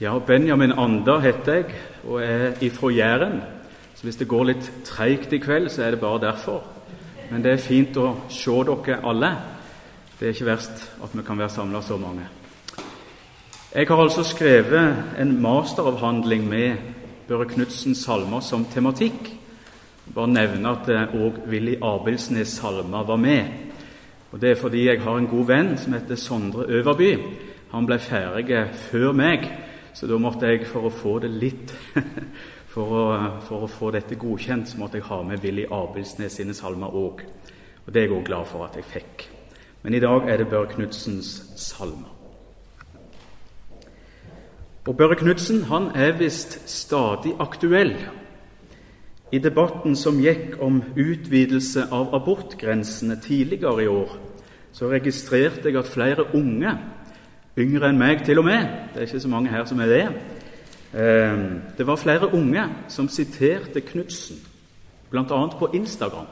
Ja, Benjamin Anda heter jeg og er ifra Jæren. Så hvis det går litt treigt i kveld, så er det bare derfor. Men det er fint å se dere alle. Det er ikke verst at vi kan være samla så mange. Jeg har altså skrevet en masteravhandling med Børre Knudsens salmer som tematikk. Bare nevne at òg Willy Abelsnes salmer var med. Og Det er fordi jeg har en god venn som heter Sondre Øverby. Han ble ferdig før meg, så da måtte jeg, for å få det litt for å, for å få dette godkjent, så måtte jeg ha med Willy Abelsnes sine salmer òg. Og det er jeg òg glad for at jeg fikk. Men i dag er det Børre Knudsens salmer. Og Børre Knudsen han er visst stadig aktuell. I debatten som gikk om utvidelse av abortgrensene tidligere i år, så registrerte jeg at flere unge Yngre enn meg, til og med. Det er ikke så mange her som er det. Ehm, det var flere unge som siterte Knutsen, bl.a. på Instagram.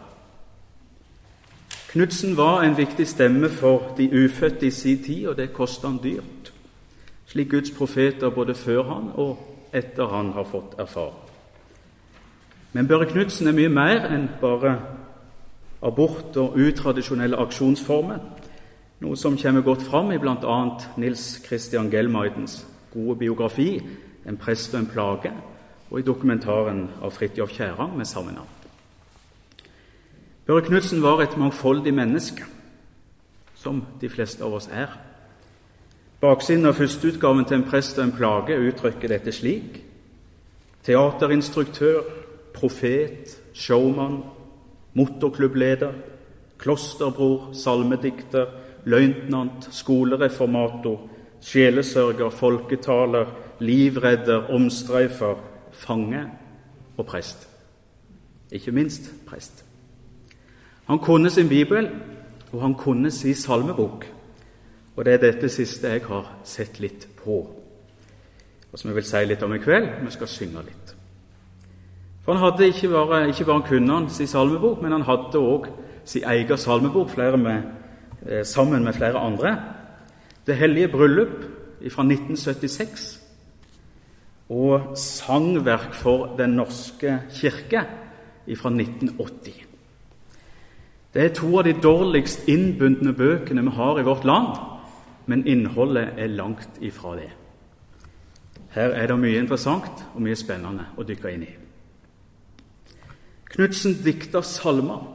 Knutsen var en viktig stemme for de ufødte i sin tid, og det kosta han dyrt, slik Guds profeter både før han og etter han har fått erfare. Men Børre Knutsen er mye mer enn bare abort og utradisjonelle aksjonsformer noe som kommer godt fram i bl.a. Nils Christian Gelmeidens gode biografi 'En prest og en plage', og i dokumentaren av Fridtjof Kjærang med samme navn. Børre Knutsen var et mangfoldig menneske, som de fleste av oss er. Baksiden av førsteutgaven til 'En prest og en plage' uttrykker dette slik.: Teaterinstruktør, profet, showman, motorklubbleder, klosterbror, salmedikter, løytnant, skolereformator, sjelesørger, folketaler, livredder, omstreifer, fange og prest. Ikke minst prest. Han kunne sin bibel, og han kunne sin salmebok. Og det er dette siste jeg har sett litt på, og som jeg vil si litt om i kveld. Vi skal synge litt. For han hadde ikke bare, ikke bare kunne han sin salmebok, men han hadde òg sin egen salmebok, flere med sammen med flere andre. Det hellige bryllup fra 1976 og sangverk for Den norske kirke fra 1980. Det er to av de dårligst innbundne bøkene vi har i vårt land, men innholdet er langt ifra det. Her er det mye interessant og mye spennende å dykke inn i. Knutsen dikter salmer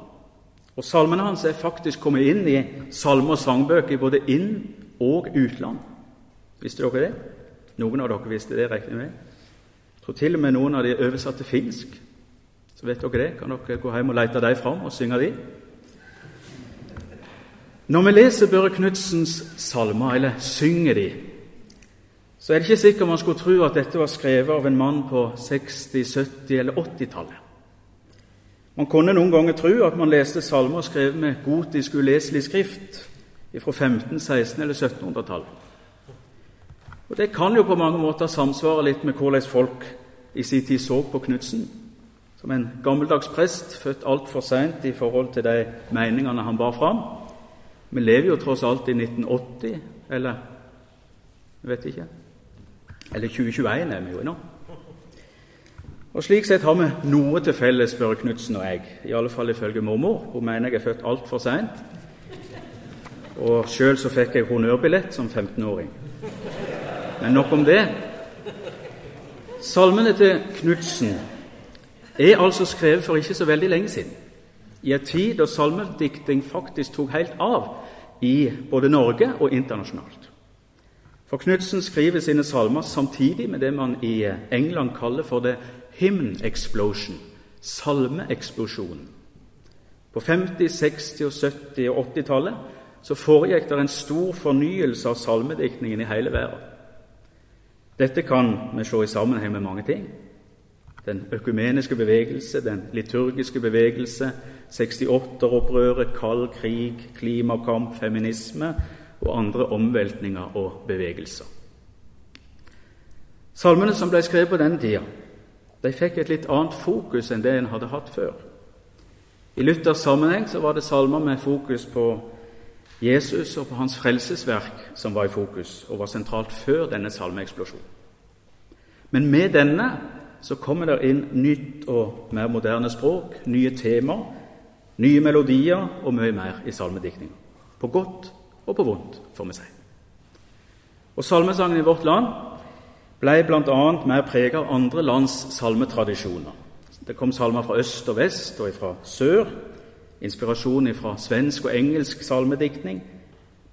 og Salmene hans er faktisk kommet inn i salme- og sangbøker i både inn- og utland. Visste dere det? Noen av dere visste det, regner jeg med. Jeg tror til og med noen av de er finsk. Så vet dere det. Kan dere gå hjem og lete dem fram og synge de? Når vi leser Børre Knudsens salmer, eller synger de, så er det ikke sikkert man skulle tro at dette var skrevet av en mann på 60-, 70- eller 80-tallet. Man kunne noen ganger tro at man leste salmer skrevet med gotisk uleselig skrift fra 15-, 16- eller 1700-tallet. Og Det kan jo på mange måter samsvare litt med hvordan folk i sin tid så på Knutsen. Som en gammeldags prest, født altfor seint i forhold til de meningene han bar fram. Vi lever jo tross alt i 1980, eller jeg vet ikke Eller 2021 er vi jo nå. Og Slik sett har vi noe til felles, Børre Knutsen og jeg, i alle fall ifølge mormor. Hun mener jeg er født altfor seint. Og sjøl så fikk jeg honnørbillett som 15-åring. Men nok om det. Salmene til Knutsen er altså skrevet for ikke så veldig lenge siden. I en tid da salmedikting faktisk tok helt av i både Norge og internasjonalt. For Knutsen skriver sine salmer samtidig med det man i England kaller for the hymn explosion, salmeeksplosjonen. På 50-, 60-, og 70- og 80-tallet så foregikk det en stor fornyelse av salmediktningen i hele verden. Dette kan vi se i sammenheng med mange ting. Den økumeniske bevegelse, den liturgiske bevegelse, 68-opprøret, kald krig, klimakamp, feminisme og andre omveltninger og bevegelser. Salmene som ble skrevet på den tida, de fikk et litt annet fokus enn det en hadde hatt før. I Luthers sammenheng så var det salmer med fokus på Jesus og på hans frelsesverk som var i fokus og var sentralt før denne salmeeksplosjonen. Men med denne så kommer det inn nytt og mer moderne språk, nye temaer, nye melodier og mye mer i salmediktninga. På godt og på vondt, får vi si. Og Salmesangen i vårt land ble bl.a. mer preget av andre lands salmetradisjoner. Det kom salmer fra øst og vest og fra sør, inspirasjon fra svensk og engelsk salmediktning.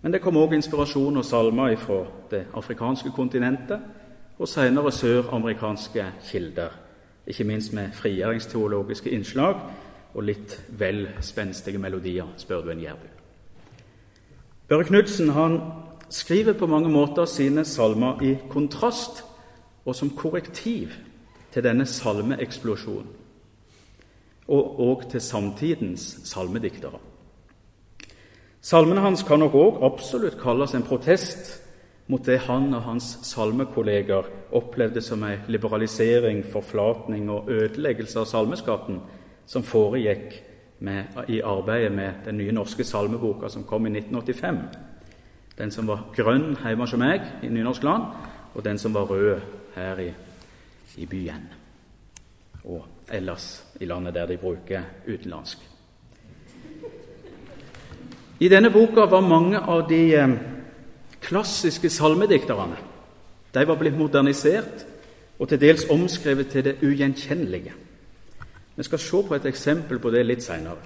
Men det kom òg inspirasjon og salmer fra det afrikanske kontinentet og senere søramerikanske kilder, ikke minst med frigjøringsteologiske innslag og litt vel spenstige melodier, spør du en jærbu. Børre Knudsen skriver på mange måter sine salmer i kontrast og som korrektiv til denne salmeeksplosjonen, og og til samtidens salmediktere. Salmene hans kan nok òg absolutt kalles en protest mot det han og hans salmekolleger opplevde som en liberalisering, forflatning og ødeleggelse av salmeskatten som foregikk med, i arbeidet med den nye norske salmeboka som kom i 1985. Den som var grønn hjemme hos meg i Nynorskland, og den som var rød her i, i byen og ellers i landet der de bruker utenlandsk. I denne boka var mange av de eh, klassiske salmedikterne de var blitt modernisert og til dels omskrevet til det ugjenkjennelige. Vi skal se på et eksempel på det litt seinere.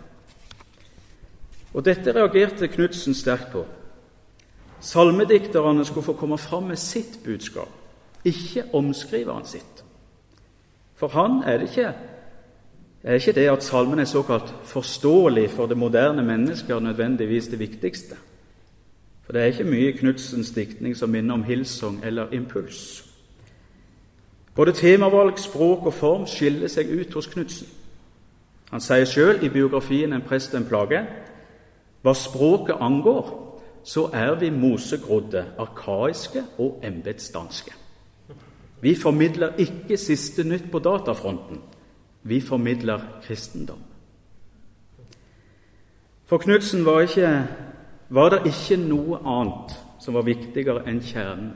Og dette reagerte Knutsen sterkt på. Salmedikterne skulle få komme fram med sitt budskap ikke omskriveren sitt. For han er det ikke, er ikke det at salmen er såkalt forståelig for det moderne mennesket nødvendigvis det viktigste. For det er ikke mye i Knutsens diktning som minner om hilsong eller impuls. Både temavalg, språk og form skiller seg ut hos Knutsen. Han sier sjøl i biografien 'En prest en plage' hva språket angår, så er vi mosegrodde, arkaiske og embetsdanske. Vi formidler ikke siste nytt på datafronten. Vi formidler kristendom. For Knutsen var, var det ikke noe annet som var viktigere enn kjernen,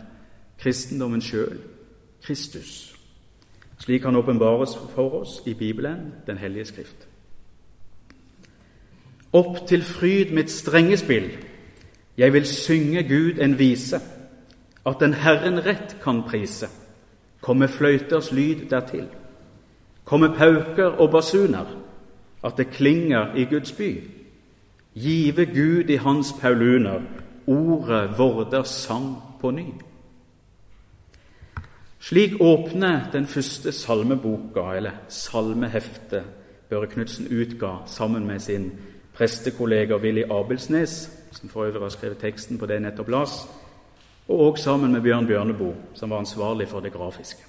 kristendommen sjøl, Kristus, slik han åpenbares for oss i Bibelen, Den hellige skrift. Opp til fryd mitt strenge spill, jeg vil synge Gud en vise, at den Herren rett kan prise komme fløyters lyd dertil, komme pauker og basuner, at det klinger i Guds by. Give Gud i hans pauluner, ordet vorder sang på ny. Slik åpner den første salmeboka, eller salmeheftet, Børre Knutsen utga sammen med sin prestekollega Willy Abelsnes, som for øvrig har skrevet teksten på det nettopp las, og også sammen med Bjørn Bjørneboe, som var ansvarlig for det grafiske.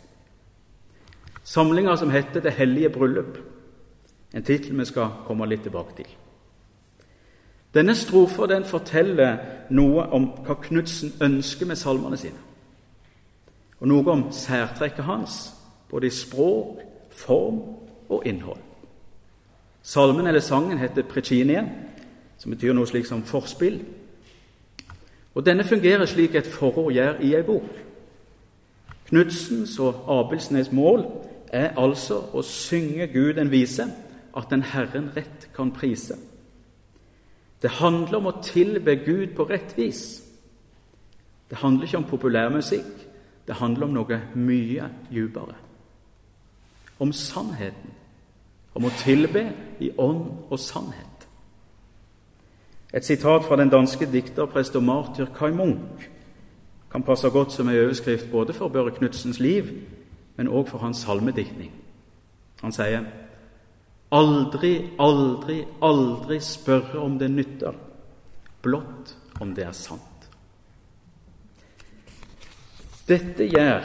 Samlinga som heter 'Det hellige bryllup', en tittel vi skal komme litt tilbake til. Denne strofa den forteller noe om hva Knutsen ønsker med salmene sine, og noe om særtrekket hans, både i språk, form og innhold. Salmen eller sangen heter 'Precinien', som betyr noe slik som forspill. Og Denne fungerer slik et forord gjør i ei bok. Knudsens og Abelsnes mål er altså å synge Gud en vise, at den Herren rett kan prise. Det handler om å tilbe Gud på rett vis. Det handler ikke om populærmusikk, det handler om noe mye dypere. Om sannheten. Om å tilbe i ånd og sannhet. Et sitat fra den danske dikterprest og martyr Kai Munch kan passe godt som en overskrift både for Børre Knudsens liv, men òg for hans salmediktning. Han sier Aldri, aldri, aldri spørre om det nytter, blott om det er sant. Dette gjør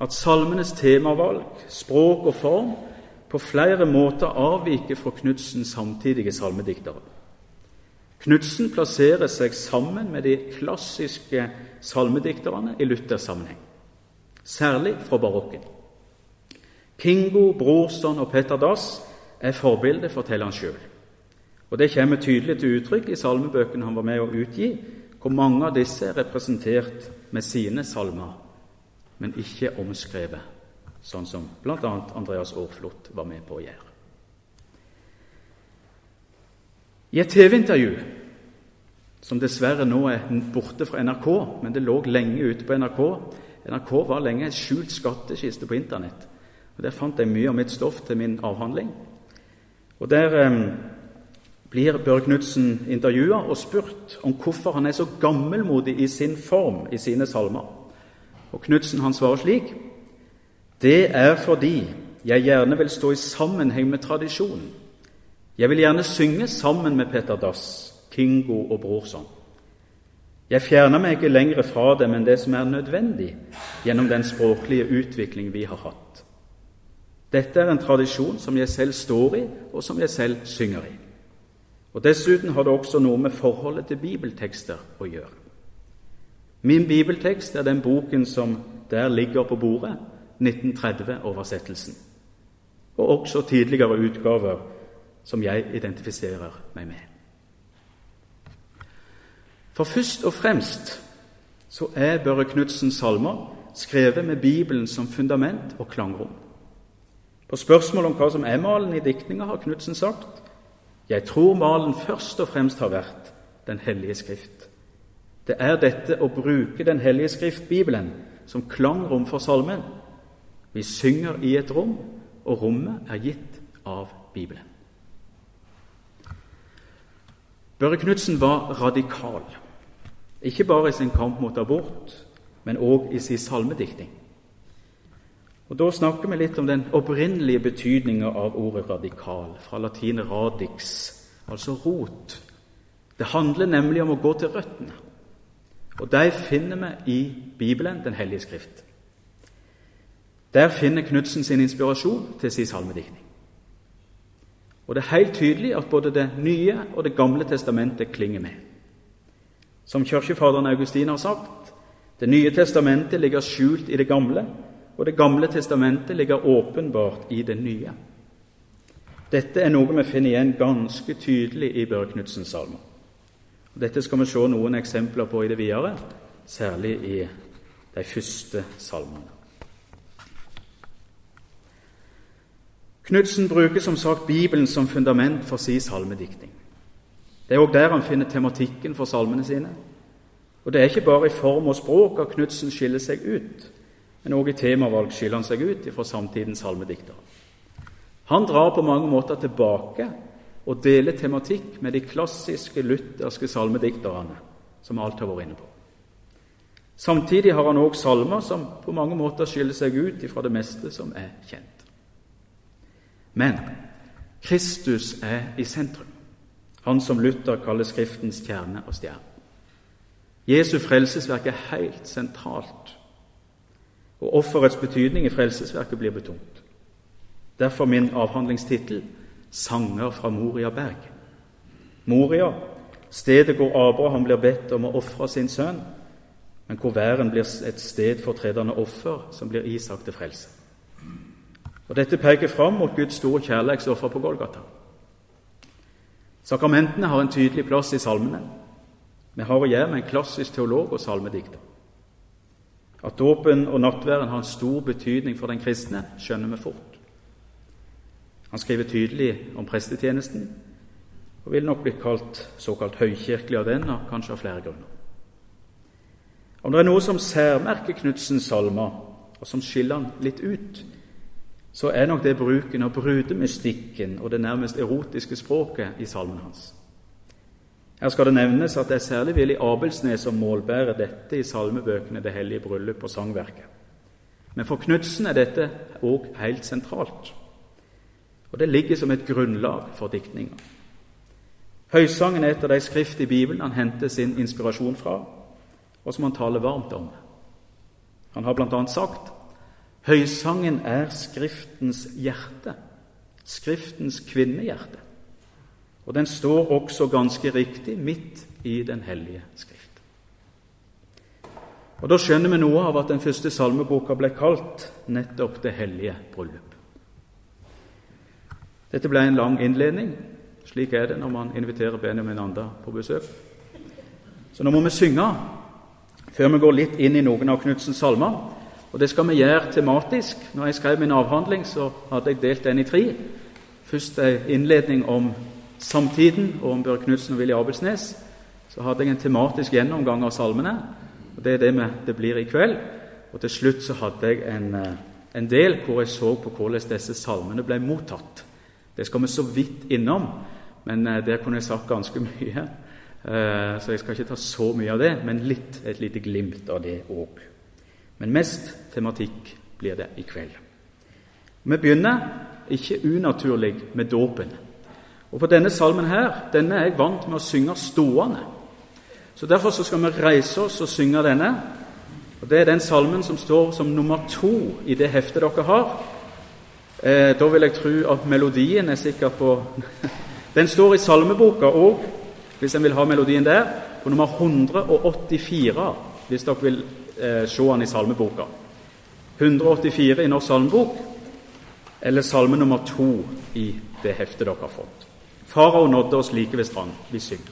at salmenes temavalg, språk og form på flere måter avviker fra Knudsens samtidige salmediktere. Knudsen plasserer seg sammen med de klassiske salmedikterne i Luthers sammenheng, særlig fra barokken. Kingo, Brorson og Petter Dass er forbildet, forteller han sjøl. Og Det kommer tydelig til uttrykk i salmebøkene han var med å utgi, hvor mange av disse er representert med sine salmer, men ikke omskrevet, sånn som bl.a. Andreas Aarflot var med på å gjøre. I et TV-intervju, som dessverre nå er borte fra NRK, men det lå lenge ute på NRK NRK var lenge en skjult skattkiste på Internett. og Der fant jeg mye av mitt stoff til min avhandling. Og Der eh, blir Børre Knutsen intervjua og spurt om hvorfor han er så gammelmodig i sin form i sine salmer. Og Knutsen svarer slik.: Det er fordi jeg gjerne vil stå i sammenheng med tradisjonen. Jeg vil gjerne synge sammen med Peter Dass, Kingo og Brorson. Jeg fjerner meg ikke lenger fra dem enn det som er nødvendig gjennom den språklige utvikling vi har hatt. Dette er en tradisjon som jeg selv står i, og som jeg selv synger i. Og Dessuten har det også noe med forholdet til bibeltekster å gjøre. Min bibeltekst er den boken som der ligger på bordet, 1930-oversettelsen, og også tidligere utgaver som jeg identifiserer meg med. For først og fremst så er Børre Knudsens salmer skrevet med Bibelen som fundament og klangrom. På spørsmål om hva som er malen i diktninga, har Knudsen sagt jeg tror malen først og fremst har vært Den hellige skrift. Det er dette å bruke Den hellige skrift, Bibelen, som klangrom for salmen. Vi synger i et rom, og rommet er gitt av Bibelen. Børre Knutsen var radikal, ikke bare i sin kamp mot abort, men òg i sin salmediktning. Og Da snakker vi litt om den opprinnelige betydninga av ordet radikal, fra latin 'radix', altså rot. Det handler nemlig om å gå til røttene. Og de finner vi i Bibelen, Den hellige skrift. Der finner Knutsen sin inspirasjon til sin salmediktning. Og det er helt tydelig at både Det nye og Det gamle testamentet klinger med. Som kirkefaderen Augustin har sagt, Det nye testamentet ligger skjult i det gamle, og Det gamle testamentet ligger åpenbart i det nye. Dette er noe vi finner igjen ganske tydelig i Børre Knudsens salmer. Dette skal vi se noen eksempler på i det videre, særlig i de første salmene. Knudsen bruker som sagt Bibelen som fundament for sin salmediktning. Det er òg der han finner tematikken for salmene sine. Og det er ikke bare i form og språk at Knudsen skiller seg ut. Men òg i temavalg skiller han seg ut fra samtidens salmediktere. Han drar på mange måter tilbake og deler tematikk med de klassiske lutherske salmedikterne, som alt har vært inne på. Samtidig har han òg salmer som på mange måter skiller seg ut fra det meste som er kjent. Men Kristus er i sentrum, han som Luther kaller Skriftens kjerne og stjerne. Jesu frelsesverk er helt sentralt og offerets betydning i frelsesverket blir betont. Derfor min avhandlingstittel 'Sanger fra Moria berg'. Moria, stedet hvor Abraham blir bedt om å ofre sin sønn, men hvor væren blir et sted for tredende offer, som blir Isak til frelse. Og Dette peker fram mot Guds store kjærlighetsoffer på Golgata. Sakramentene har en tydelig plass i salmene. Vi har å gjøre med en klassisk teolog og salmedikter. At dåpen og nattværen har en stor betydning for den kristne, skjønner vi fort. Han skriver tydelig om prestetjenesten, og vil nok bli kalt såkalt høykirkelig av den, og kanskje av flere grunner. Om det er noe som særmerker Knudsens salmer, og som skiller han litt ut, så er nok det bruken av brudemystikken og det nærmest erotiske språket i salmen hans. Her skal det nevnes at det er særlig Willy Abelsnes som målbærer dette i salmebøkene Det hellige bryllup og sangverket. Men for Knutsen er dette òg helt sentralt, og det ligger som et grunnlag for diktninga. Høysangen er et av de skrift i Bibelen han henter sin inspirasjon fra, og som han taler varmt om. Han har bl.a. sagt Høysangen er Skriftens hjerte, Skriftens kvinnehjerte. Og den står også ganske riktig midt i Den hellige skrift. Og Da skjønner vi noe av at den første salmeboka ble kalt nettopp Det hellige bryllup. Dette ble en lang innledning. Slik er det når man inviterer Benjamin Anda på besøk. Så nå må vi synge før vi går litt inn i noen av Knutsens salmer. Og det skal vi gjøre tematisk. Når jeg skrev min avhandling, så hadde jeg delt den i tre. Først en innledning om samtiden og om Børre Knutsen og Willy Abelsnes. Så hadde jeg en tematisk gjennomgang av salmene. og Det er det det blir i kveld. Og til slutt så hadde jeg en, eh, en del hvor jeg så på hvordan disse salmene ble mottatt. Det skal vi så vidt innom, men eh, der kunne jeg sagt ganske mye. Eh, så jeg skal ikke ta så mye av det, men litt, et lite glimt av det òg. Men mest tematikk blir det i kveld. Vi begynner, ikke unaturlig, med dåpen. Og på denne salmen her, denne er jeg vant med å synge stående. Så Derfor så skal vi reise oss og synge denne. Og Det er den salmen som står som nummer to i det heftet dere har. Eh, da vil jeg tro at melodien er sikkert på Den står i salmeboka òg, hvis en vil ha melodien der, på nummer 184, hvis dere vil eh, se den i salmeboka. 184 i Norsk salmebok, eller salme nummer to i det heftet dere har fått. Farao nådde oss like ved strand. Vi synger.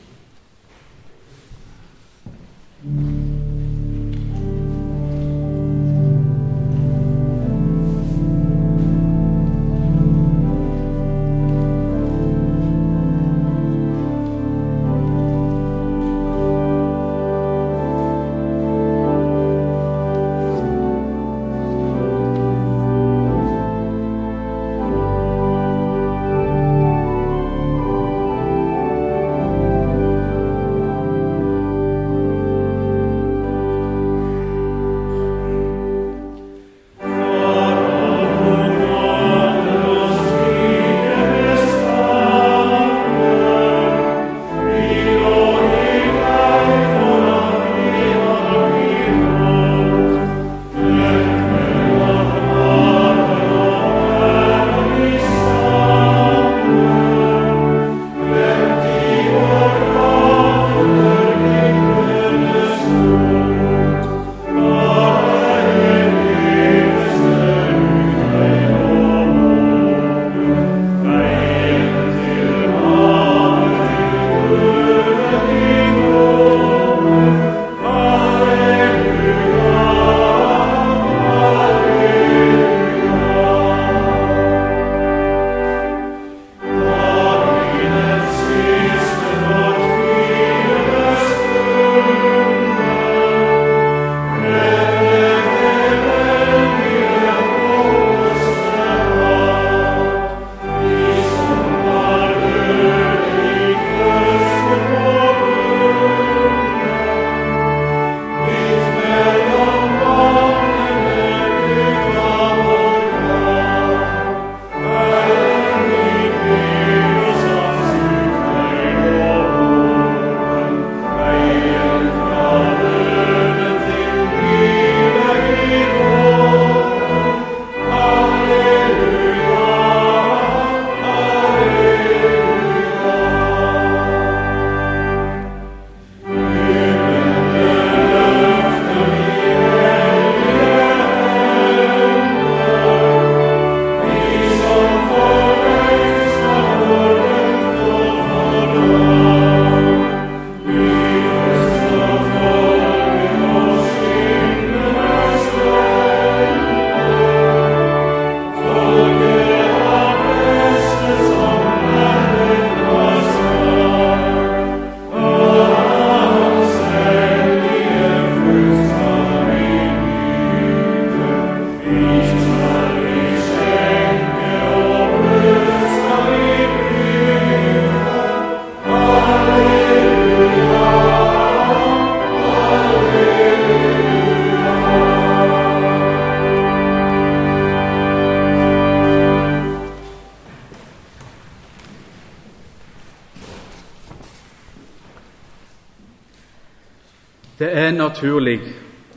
Naturlig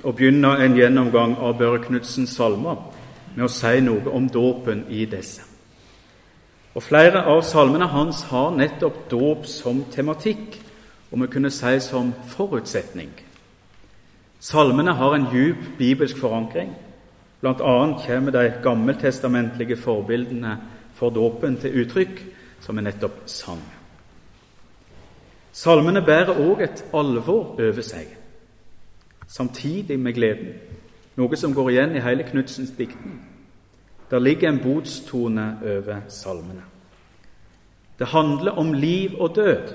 å begynne en gjennomgang av Børre Knudsens salmer med å si noe om dåpen i disse. Og Flere av salmene hans har nettopp dåp som tematikk, og vi kunne si som forutsetning. Salmene har en djup bibelsk forankring. Blant annet kommer de gammeltestamentlige forbildene for dåpen til uttrykk, som er nettopp sang. Salmene bærer òg et alvor over seg, samtidig med gleden, noe som går igjen i hele Knudsens diktning. Der ligger en botstone over salmene. Det handler om liv og død.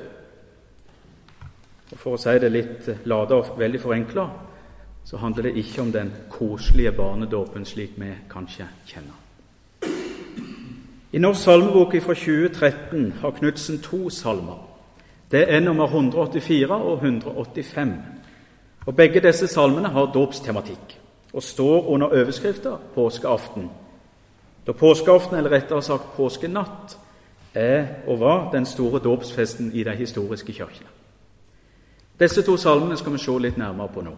Og For å si det litt lada og veldig forenkla, så handler det ikke om den koselige barnedåpen slik vi kanskje kjenner. I Norsk salmebok fra 2013 har Knutsen to salmer. Det er nummer 184 og 185. Og Begge disse salmene har dåpstematikk og står under overskrifta 'Påskeaften'. Da påskeaften, eller rettere sagt påskenatt, er og var den store dåpsfesten i de historiske kirkene. Disse to salmene skal vi se litt nærmere på nå.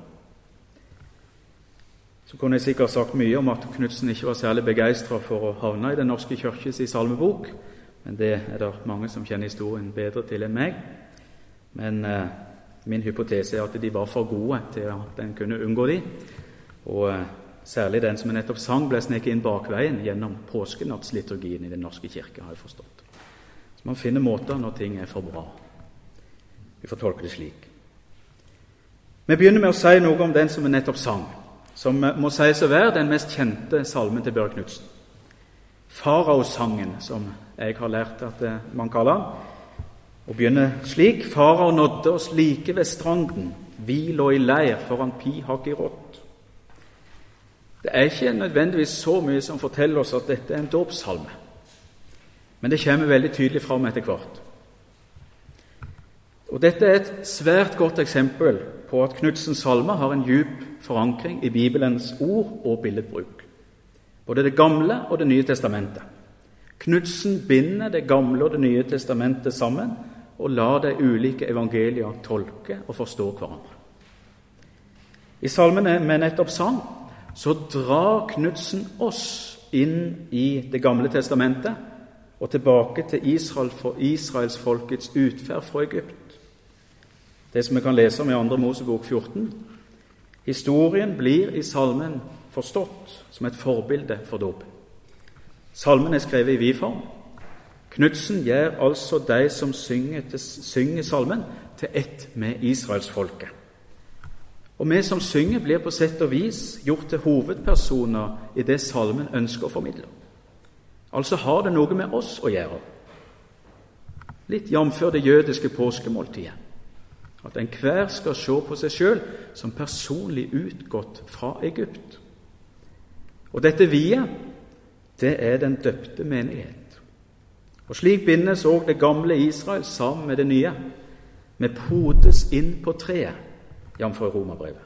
Så kunne jeg sikkert sagt mye om at Knutsen ikke var særlig begeistra for å havne i Den norske kirkes salmebok, men det er det mange som kjenner historien bedre til enn meg. Men eh, min hypotese er at de var for gode til at en kunne unngå de. Og eh, særlig den som jeg nettopp sang, ble sneket inn bakveien gjennom påskenattsliturgien i Den norske kirke, har jeg forstått. Så man finner måter når ting er for bra. Vi får tolke det slik. Vi begynner med å si noe om den som vi nettopp sang som må sies å være den mest kjente salmen til Børre Knutsen. Faraosangen, som jeg har lært at eh, man kaller den. Og begynner slik.: Farao nådde oss like ved stranden. Vi lå i leir foran Pihakirot. Det er ikke nødvendigvis så mye som forteller oss at dette er en dåpssalme. Men det kommer veldig tydelig fram etter hvert. Og Dette er et svært godt eksempel på at Knudsens salmer har en djup forankring i Bibelens ord og billedbruk. Både Det gamle og Det nye testamentet. Knudsen binder Det gamle og Det nye testamentet sammen og lar de ulike evangelier tolke og forstå hverandre. I salmene med nettopp sang så drar Knudsen oss inn i Det gamle testamentet og tilbake til Israel for israelsfolkets utferd fra Egypt det som vi kan lese om i 2. Mosebok 14. Historien blir i salmen forstått som et forbilde for dåpen. Salmen er skrevet i vid form. Knutsen gjør altså de som synger, til, synger salmen, til ett med israelsfolket. Og vi som synger, blir på sett og vis gjort til hovedpersoner i det salmen ønsker å formidle. Altså har det noe med oss å gjøre. Litt jf. det jødiske påskemåltidet. At enhver skal se på seg sjøl som personlig utgått fra Egypt. Og dette vie, det er den døpte menighet. Og Slik bindes òg det gamle Israel sammen med det nye. Vi podes inn på treet, jf. Romerbrevet.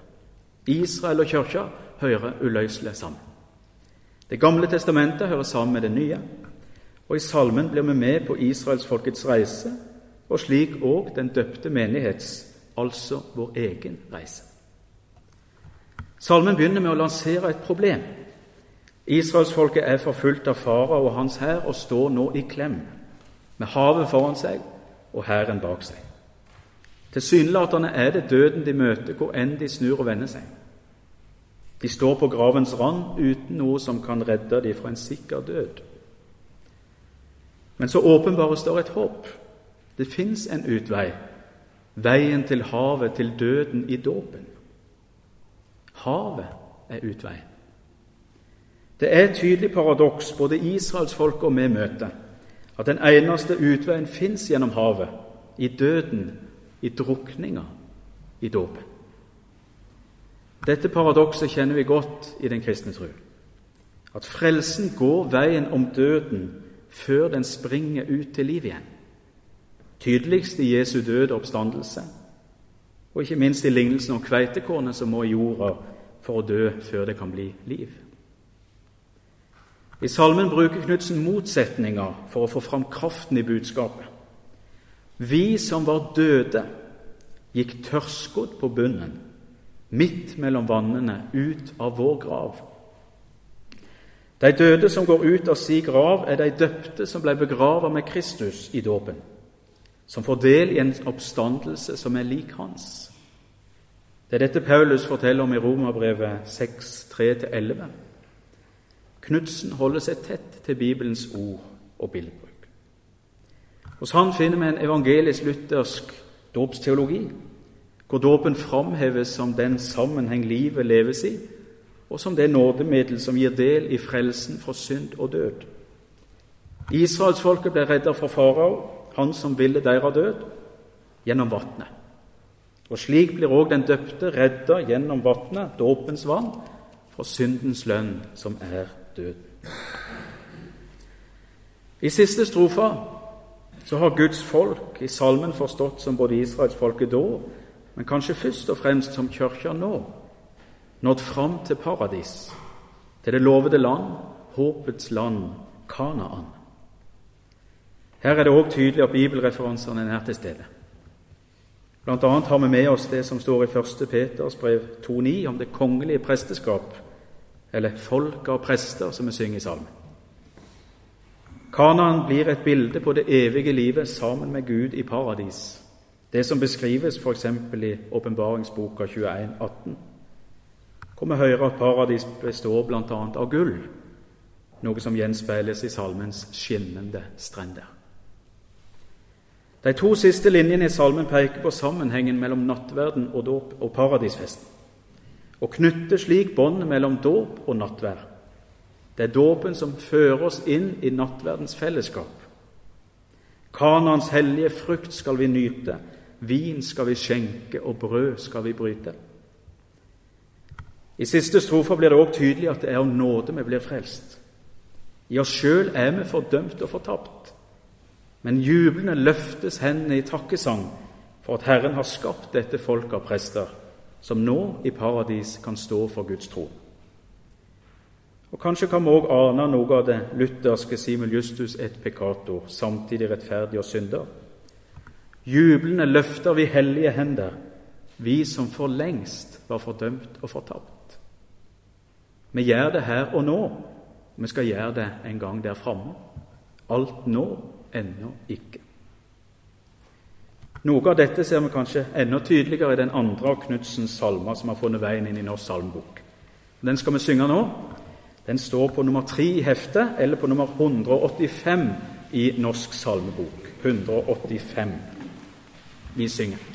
Israel og kirka hører uløselig sammen. Det gamle testamentet hører sammen med det nye. Og i salmen blir vi med på israelsfolkets reise og slik òg den døpte menighets, altså vår egen reise. Salmen begynner med å lansere et problem. Israelsfolket er forfulgt av farao og hans hær og står nå i klem, med havet foran seg og hæren bak seg. Tilsynelatende er det døden de møter, hvor enn de snur og vender seg. De står på gravens rand uten noe som kan redde dem fra en sikker død. Men så åpenbares det et håp. Det fins en utvei, veien til havet, til døden i dåpen. Havet er utveien. Det er et tydelig paradoks både israelsfolket og vi møter, at den eneste utveien fins gjennom havet, i døden, i drukninga, i dåpen. Dette paradokset kjenner vi godt i den kristne tro. At frelsen går veien om døden før den springer ut til liv igjen tydeligst i Jesu død og oppstandelse, og ikke minst i lignelsen om kveitekornet som må i jorda for å dø før det kan bli liv. I salmen bruker Knutsen motsetninger for å få fram kraften i budskapet. Vi som var døde, gikk tørrskodd på bunnen, midt mellom vannene, ut av vår grav. De døde som går ut av si grav, er de døpte som ble begravet med Kristus i dåpen, som får del i en oppstandelse som er lik hans. Det er dette Paulus forteller om i Romerbrevet 6, 3-11. Knutsen holder seg tett til Bibelens ord og bildebruk. Hos han finner vi en evangelisk-luthersk dåpsteologi, hvor dåpen framheves som den sammenheng livet leves i, og som det nådemiddel som gir del i frelsen fra synd og død. Israelsfolket ble redda fra farao, han som ville deres død, gjennom vannet. Og slik blir òg den døpte redda gjennom vannet, dåpens vann, fra syndens lønn, som er døden. I siste strofa så har Guds folk i salmen forstått som både israelsfolket da, men kanskje først og fremst som kirka nå, nådd fram til paradis, til det lovede land, håpets land, Kanaan. Her er det òg tydelig at bibelreferansene er nær til stede. Blant annet har vi med oss det som står i 1. Peters brev 2,9 om det kongelige presteskap, eller folk av prester, som vi synger i salmen. Kanaan blir et bilde på det evige livet sammen med Gud i paradis, det som beskrives f.eks. i åpenbaringsboka 21, 18 hvor vi hører at paradis består bl.a. av gull, noe som gjenspeiles i salmens skinnende strender. De to siste linjene i salmen peker på sammenhengen mellom nattverden og og paradisfesten, og knytter slik båndet mellom dåp og nattverd. Det er dåpen som fører oss inn i nattverdens fellesskap. Kanans hellige frukt skal vi nyte, vin skal vi skjenke, og brød skal vi bryte. I siste strofe blir det òg tydelig at det er av nåde vi blir frelst. I oss sjøl er vi fordømt og fortapt, men jublende løftes hendene i takkesang for at Herren har skapt dette folket av prester, som nå i paradis kan stå for Guds tro. Og Kanskje kan vi òg ane noe av det lutherske simul justus et peccator, samtidig rettferdig og synder. Jublende løfter vi hellige hender, vi som for lengst var fordømt og fortapt. Vi gjør det her og nå. Vi skal gjøre det en gang der framme. Alt nå, ennå ikke. Noe av dette ser vi kanskje enda tydeligere i den andre av Knudsens salmer som har funnet veien inn i Norsk salmebok. Den skal vi synge nå. Den står på nummer tre i heftet, eller på nummer 185 i Norsk salmebok. 185. Vi synger.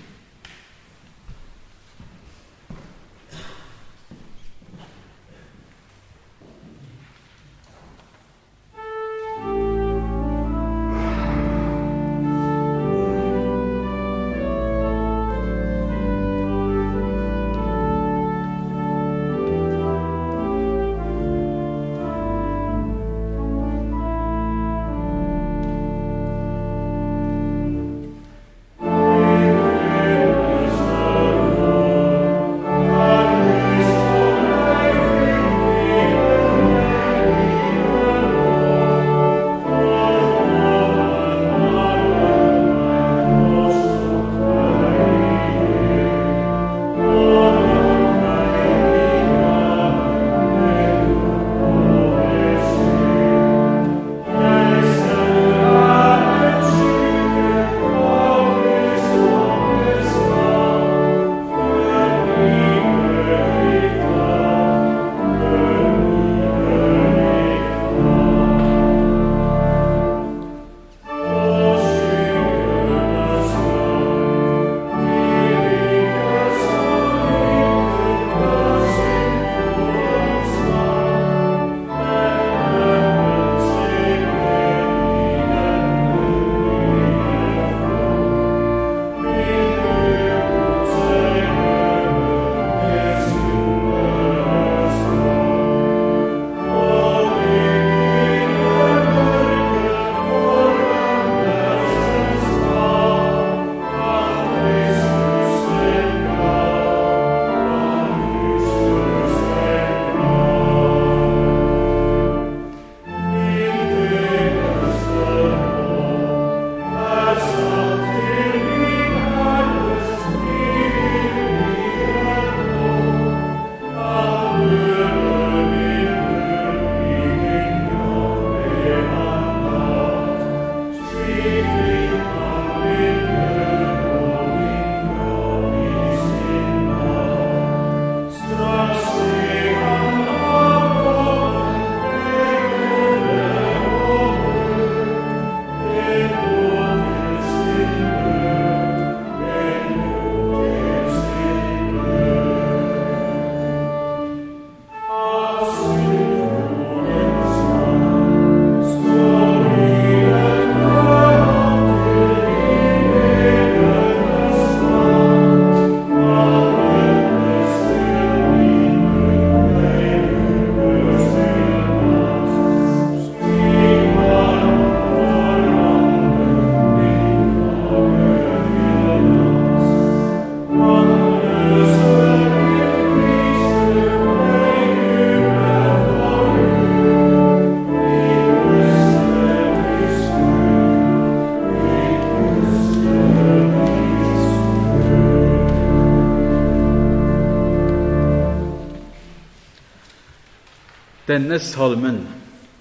Denne salmen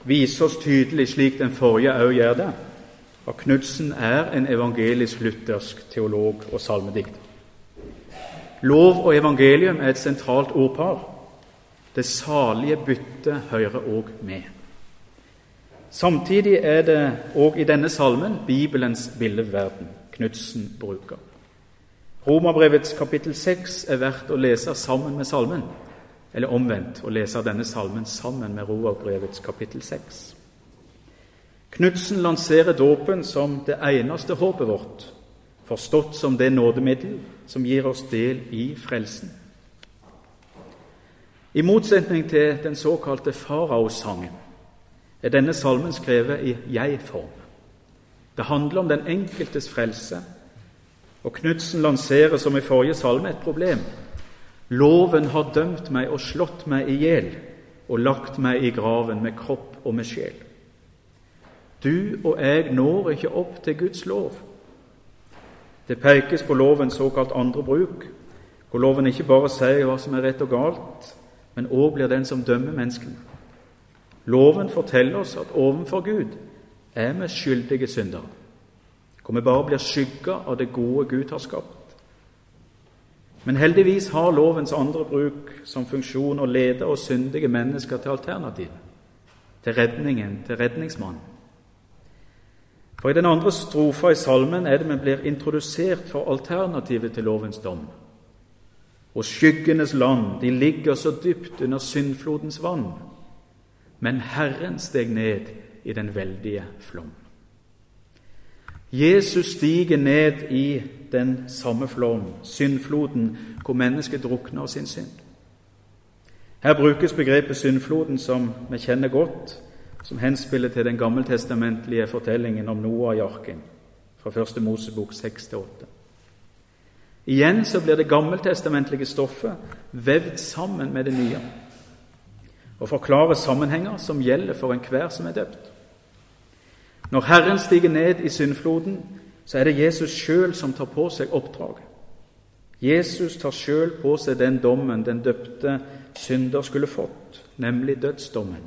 viser oss tydelig, slik den forrige òg gjør det, at Knudsen er en evangelisk-luthersk teolog og salmedikter. Lov og evangelium er et sentralt ordpar. Det salige byttet hører òg med. Samtidig er det òg i denne salmen Bibelens billedverden Knudsen bruker. Romerbrevets kapittel 6 er verdt å lese sammen med salmen eller omvendt å lese denne salmen sammen med Roverbrevets kapittel 6. Knutsen lanserer dåpen som det eneste håpet vårt, forstått som det nådemiddel som gir oss del i frelsen. I motsetning til den såkalte faraosangen er denne salmen skrevet i jeg-form. Det handler om den enkeltes frelse, og Knutsen lanserer som i forrige salme et problem Loven har dømt meg og slått meg i hjel og lagt meg i graven med kropp og med sjel. Du og jeg når ikke opp til Guds lov. Det pekes på lovens såkalt andre bruk, hvor loven ikke bare sier hva som er rett og galt, men òg blir den som dømmer menneskene. Loven forteller oss at overfor Gud er vi skyldige syndere, hvor vi bare blir skygga av det gode Gud har skapt. Men heldigvis har lovens andre bruk som funksjon å lede oss syndige mennesker til alternativ, til redningen, til redningsmannen. For i den andre strofa i salmen er det vi blir introdusert for alternativet til lovens dom. Og skyggenes land, de ligger så dypt under syndflodens vann. Men Herren steg ned i den veldige flom. Jesus stiger ned i den samme flom, syndfloden, hvor mennesket drukner av sin synd. Her brukes begrepet syndfloden, som vi kjenner godt, som henspiller til den gammeltestamentlige fortellingen om Noah i arken, fra første Mosebok 6-8. Igjen så blir det gammeltestamentlige stoffet vevd sammen med det nye og forklarer sammenhenger som gjelder for enhver som er døpt. Når Herren stiger ned i syndfloden, så er det Jesus sjøl som tar på seg oppdraget. Jesus tar sjøl på seg den dommen den døpte synder skulle fått, nemlig dødsdommen.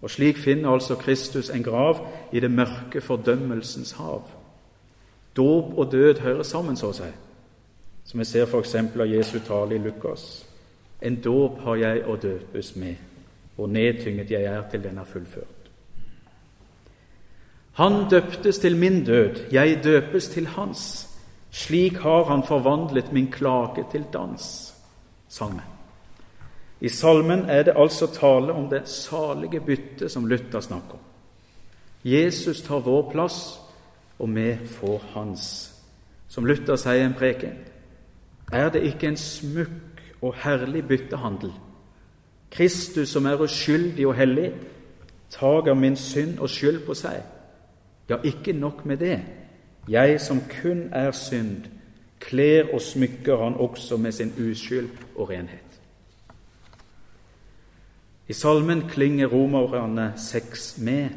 Og slik finner altså Kristus en grav i det mørke fordømmelsens hav. Dåp og død hører sammen, så å si, som vi ser f.eks. av Jesu tale i Lukas. En dåp har jeg å døpes med, og nedtynget jeg er til den er fullført. Han døptes til min død, jeg døpes til hans. Slik har han forvandlet min klage til dans, vi. I salmen er det altså tale om det salige byttet som Luther snakker om. Jesus tar vår plass, og vi får hans. Som Luther sier i en preken, er det ikke en smukk og herlig byttehandel? Kristus, som er uskyldig og hellig, tager min synd og skyld på seg ja, ikke nok med det. Jeg som kun er synd, kler og smykker han også med sin uskyld og renhet. I salmen klinger romerne seks med,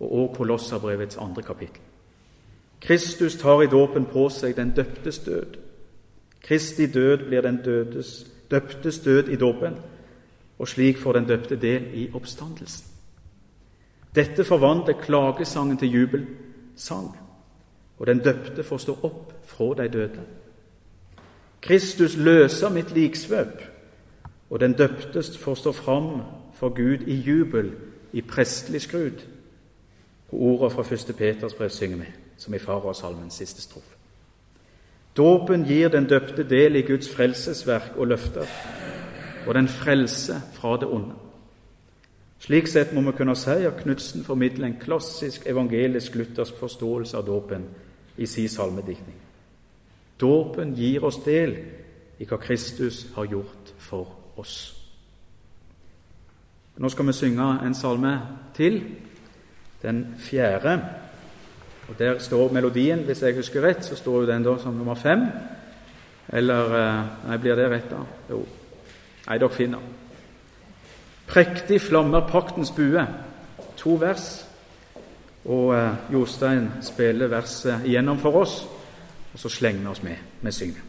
og Kolosserbrevets andre kapittel. Kristus tar i dåpen på seg den døptes død. Kristi død blir den dødes, døptes død i dåpen, og slik får den døpte del i oppstandelsen. Dette forvandler klagesangen til jubelsang, og den døpte får stå opp fra de døde. Kristus løser mitt liksvøp, og den døpte får stå fram for Gud i jubel, i prestelig skrud. Og ordene fra 1. Peters brev synger vi, som i Farasalmens siste strofe. Dåpen gir den døpte del i Guds frelsesverk og løfter, og den frelse fra det onde. Slik sett må vi kunne si at Knutsen formidler en klassisk evangelisk-luthersk forståelse av dåpen i sin salmediktning. Dåpen gir oss del i hva Kristus har gjort for oss. Nå skal vi synge en salme til, den fjerde. Og Der står melodien, hvis jeg husker rett, så står jo den da som nummer fem. Eller eh, Nei, blir det rett, da? Jo. Nei, dere finner. Prektig flammer paktens bue. To vers. Og eh, Jostein spiller verset igjennom for oss, og så slenger vi oss med med synget.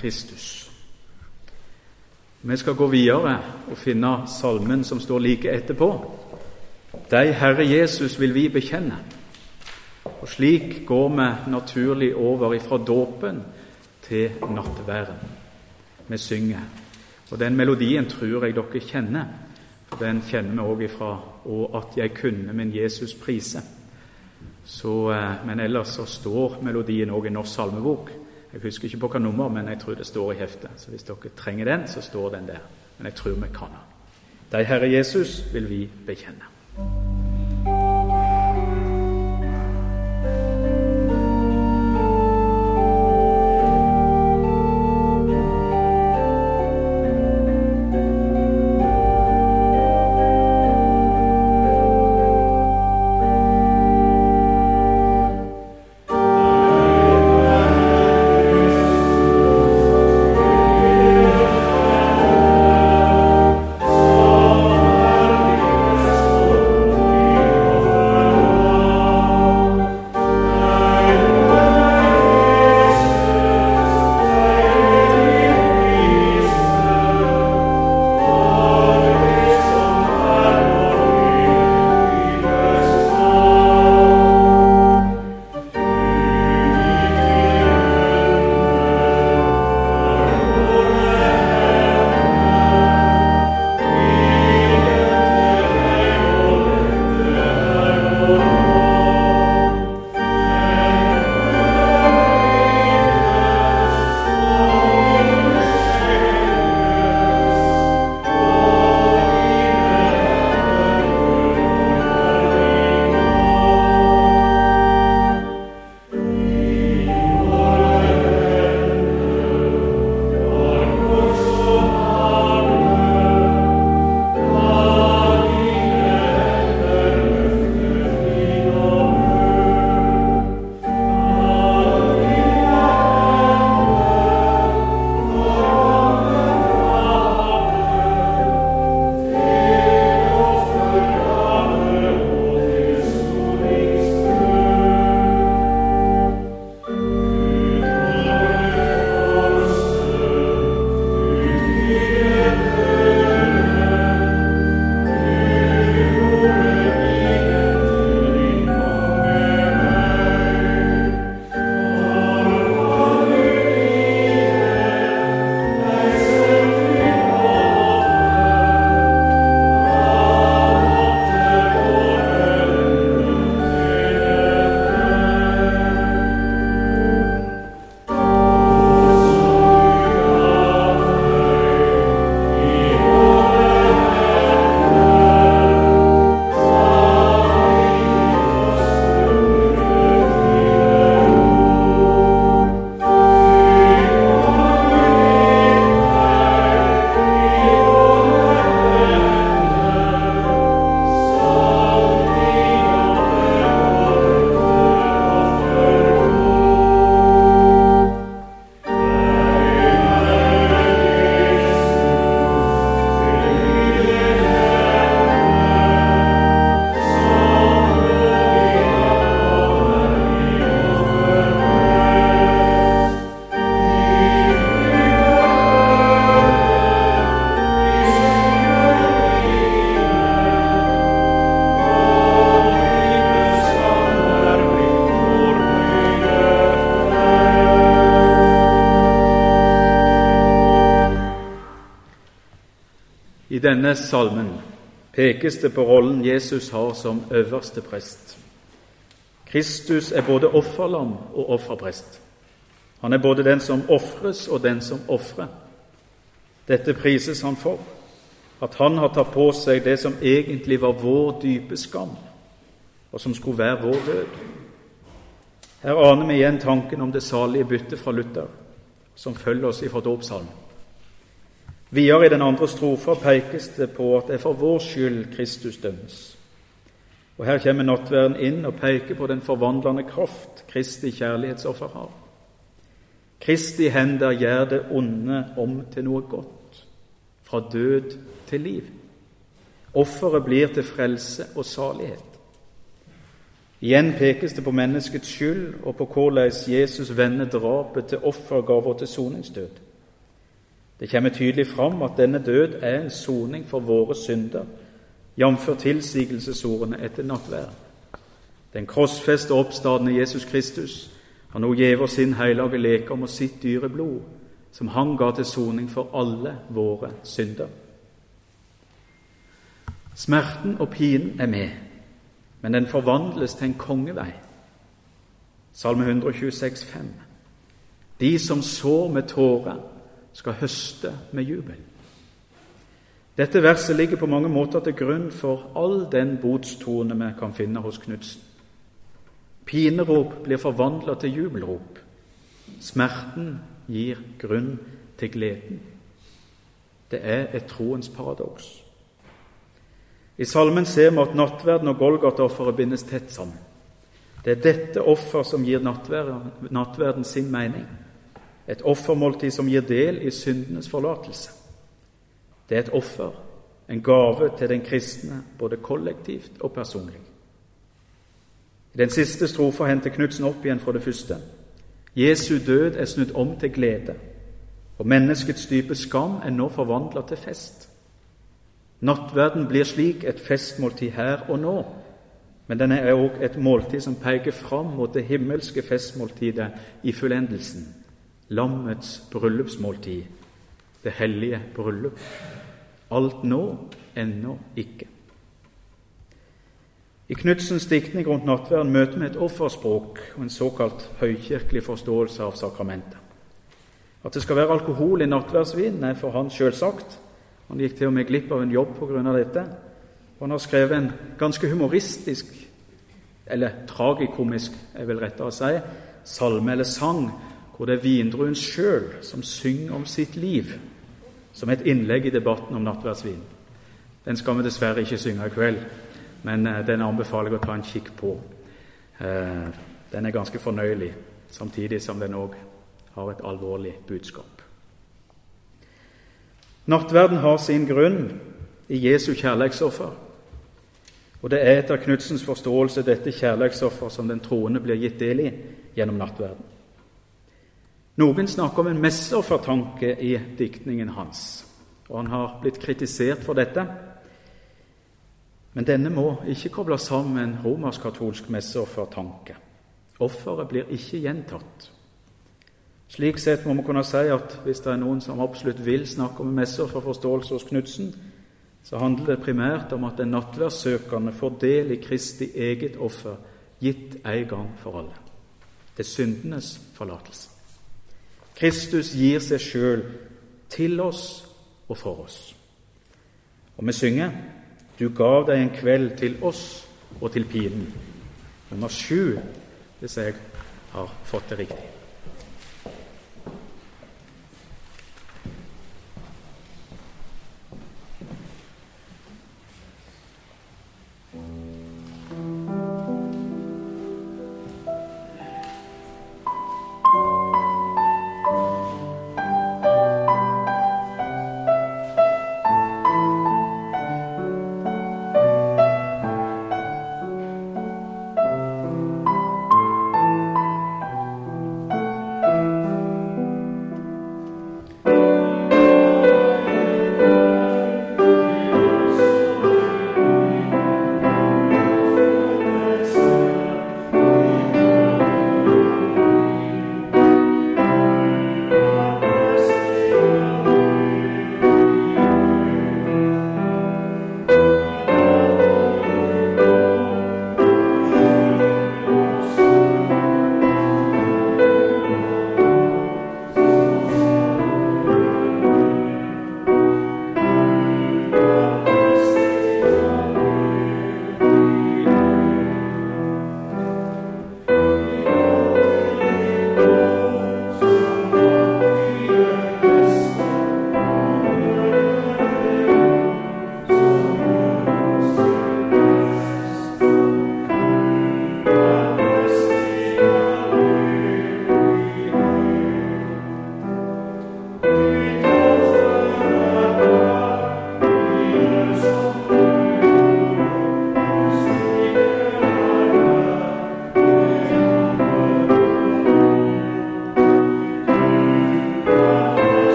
Kristus. Vi skal gå videre og finne salmen som står like etterpå. Deg, Herre Jesus, vil vi bekjenne. Og Slik går vi naturlig over ifra dåpen til nattværen. Vi synger. Og Den melodien tror jeg dere kjenner, for den kjenner vi òg ifra 'Og at jeg kunne min Jesus prise'. Så, eh, men ellers så står melodien òg i Norsk salmebok. Jeg husker ikke på hva nummer, men jeg tror det står i heftet. Så hvis dere trenger den, så står den der. Men jeg tror vi kan den. Deg, Herre Jesus, vil vi bekjenne. Denne salmen pekes det på rollen Jesus har som øverste prest. Kristus er både offerlam og offerprest. Han er både den som ofres, og den som ofrer. Dette prises han for, at han har tatt på seg det som egentlig var vår dype skam, og som skulle være vår død. Her aner vi igjen tanken om det salige byttet fra Luther, som følger oss ifra dåpssalmen. Videre i den andre strofa pekes det på at det er for vår skyld Kristus dømmes. Og Her kommer nattverden inn og peker på den forvandlende kraft Kristi kjærlighetsoffer har. Kristi hender gjør det onde om til noe godt, fra død til liv. Offeret blir til frelse og salighet. Igjen pekes det på menneskets skyld og på hvordan Jesus vender drapet til offergaver til soningsdød. Det kommer tydelig fram at denne død er en soning for våre synder, jf. tilsigelsesordene etter nattverd. Den krossfeste og oppstandende Jesus Kristus har nå gitt sin hellige legeme og sitt dyre blod, som han ga til soning for alle våre synder. Smerten og pinen er med, men den forvandles til en kongevei. Salme 126, 5. De som sår med tårer, skal høste med jubel. Dette verset ligger på mange måter til grunn for all den botstone vi kan finne hos Knutsen. Pinerop blir forvandla til jubelrop. Smerten gir grunn til gleden. Det er et troens paradoks. I salmen ser vi at nattverden og Golgata-offeret bindes tett sammen. Det er dette offer som gir nattverden, nattverden sin mening. Et offermåltid som gir del i syndenes forlatelse. Det er et offer, en gave til den kristne, både kollektivt og personlig. I den siste strofa henter Knutsen opp igjen fra det første. Jesu død er snudd om til glede, og menneskets dype skam er nå forvandla til fest. Nattverden blir slik et festmåltid her og nå, men den er òg et måltid som peker fram mot det himmelske festmåltidet i fullendelsen, lammets bryllupsmåltid, det hellige bryllup. Alt nå, ennå ikke. I Knudsens diktning rundt nattverden møter vi et offerspråk og en såkalt høykirkelig forståelse av sakramentet. At det skal være alkohol i nattverdsvinen, er for han selvsagt. Han gikk til og med glipp av en jobb pga. dette. Og han har skrevet en ganske humoristisk, eller tragikomisk, jeg vil rettere si, salme eller sang, hvor det er vindruen sjøl som synger om sitt liv, som et innlegg i debatten om nattverdsvin. Den skal vi dessverre ikke synge i kveld, men eh, den anbefaler jeg å ta en kikk på. Eh, den er ganske fornøyelig, samtidig som den òg har et alvorlig budskap. Nattverden har sin grunn i Jesu kjærlighetsoffer. Og det er etter Knudsens forståelse dette kjærlighetsoffer som den troende blir gitt del i gjennom nattverden. Noen snakker om en messeoffertanke i diktningen hans, og han har blitt kritisert for dette. Men denne må ikke kobles sammen med en romersk-katolsk messeoffertanke. Offeret blir ikke gjentatt. Slik sett må vi kunne si at hvis det er noen som absolutt vil snakke om messeofferforståelse hos Knutsen, så handler det primært om at den nattverdssøkende får del i Kristi eget offer, gitt en gang for alle. Det er syndenes forlatelse. Kristus gir seg sjøl til oss og for oss. Og vi synger du gav deg en kveld til oss og til pinen. Nummer sju, hvis jeg har fått det riktig.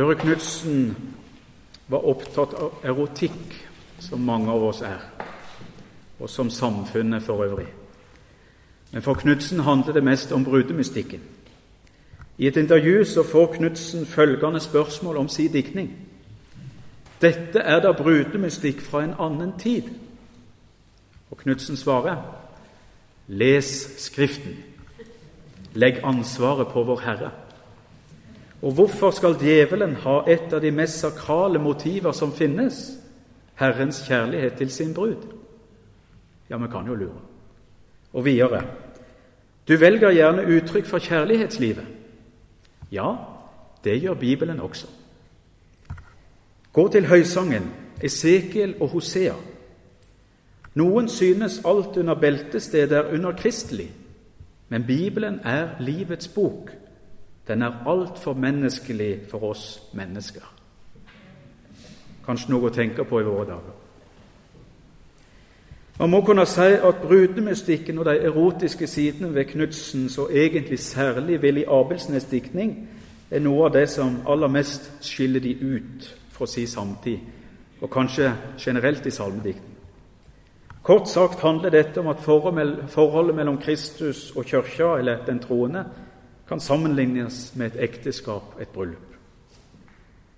Børre Knutsen var opptatt av erotikk, som mange av oss er, og som samfunnet for øvrig. Men for Knutsen handler det mest om brudemystikken. I et intervju så får Knutsen følgende spørsmål om sin diktning. Dette er da brudemystikk fra en annen tid. Og Knutsen svarer Les Skriften. Legg ansvaret på Vår Herre. Og hvorfor skal djevelen ha et av de mest sakrale motiver som finnes, Herrens kjærlighet til sin brud? Ja, vi kan jo lure. Og videre Du velger gjerne uttrykk for kjærlighetslivet. Ja, det gjør Bibelen også. Gå til høysangen, Esekiel og Hosea. Noen synes alt under beltestedet er under kristelig, men Bibelen er livets bok. Den er altfor menneskelig for oss mennesker. Kanskje noe å tenke på i våre dager. Man må kunne si at brudemystikken og de erotiske sidene ved Knudsens, og egentlig særlig Willy Abelsnes diktning, er noe av det som aller mest skiller de ut fra si samtid, og kanskje generelt i salmediktning. Kort sagt handler dette om at forholdet mellom Kristus og Kirka, eller den troende, kan sammenlignes med et ekteskap, et bryllup.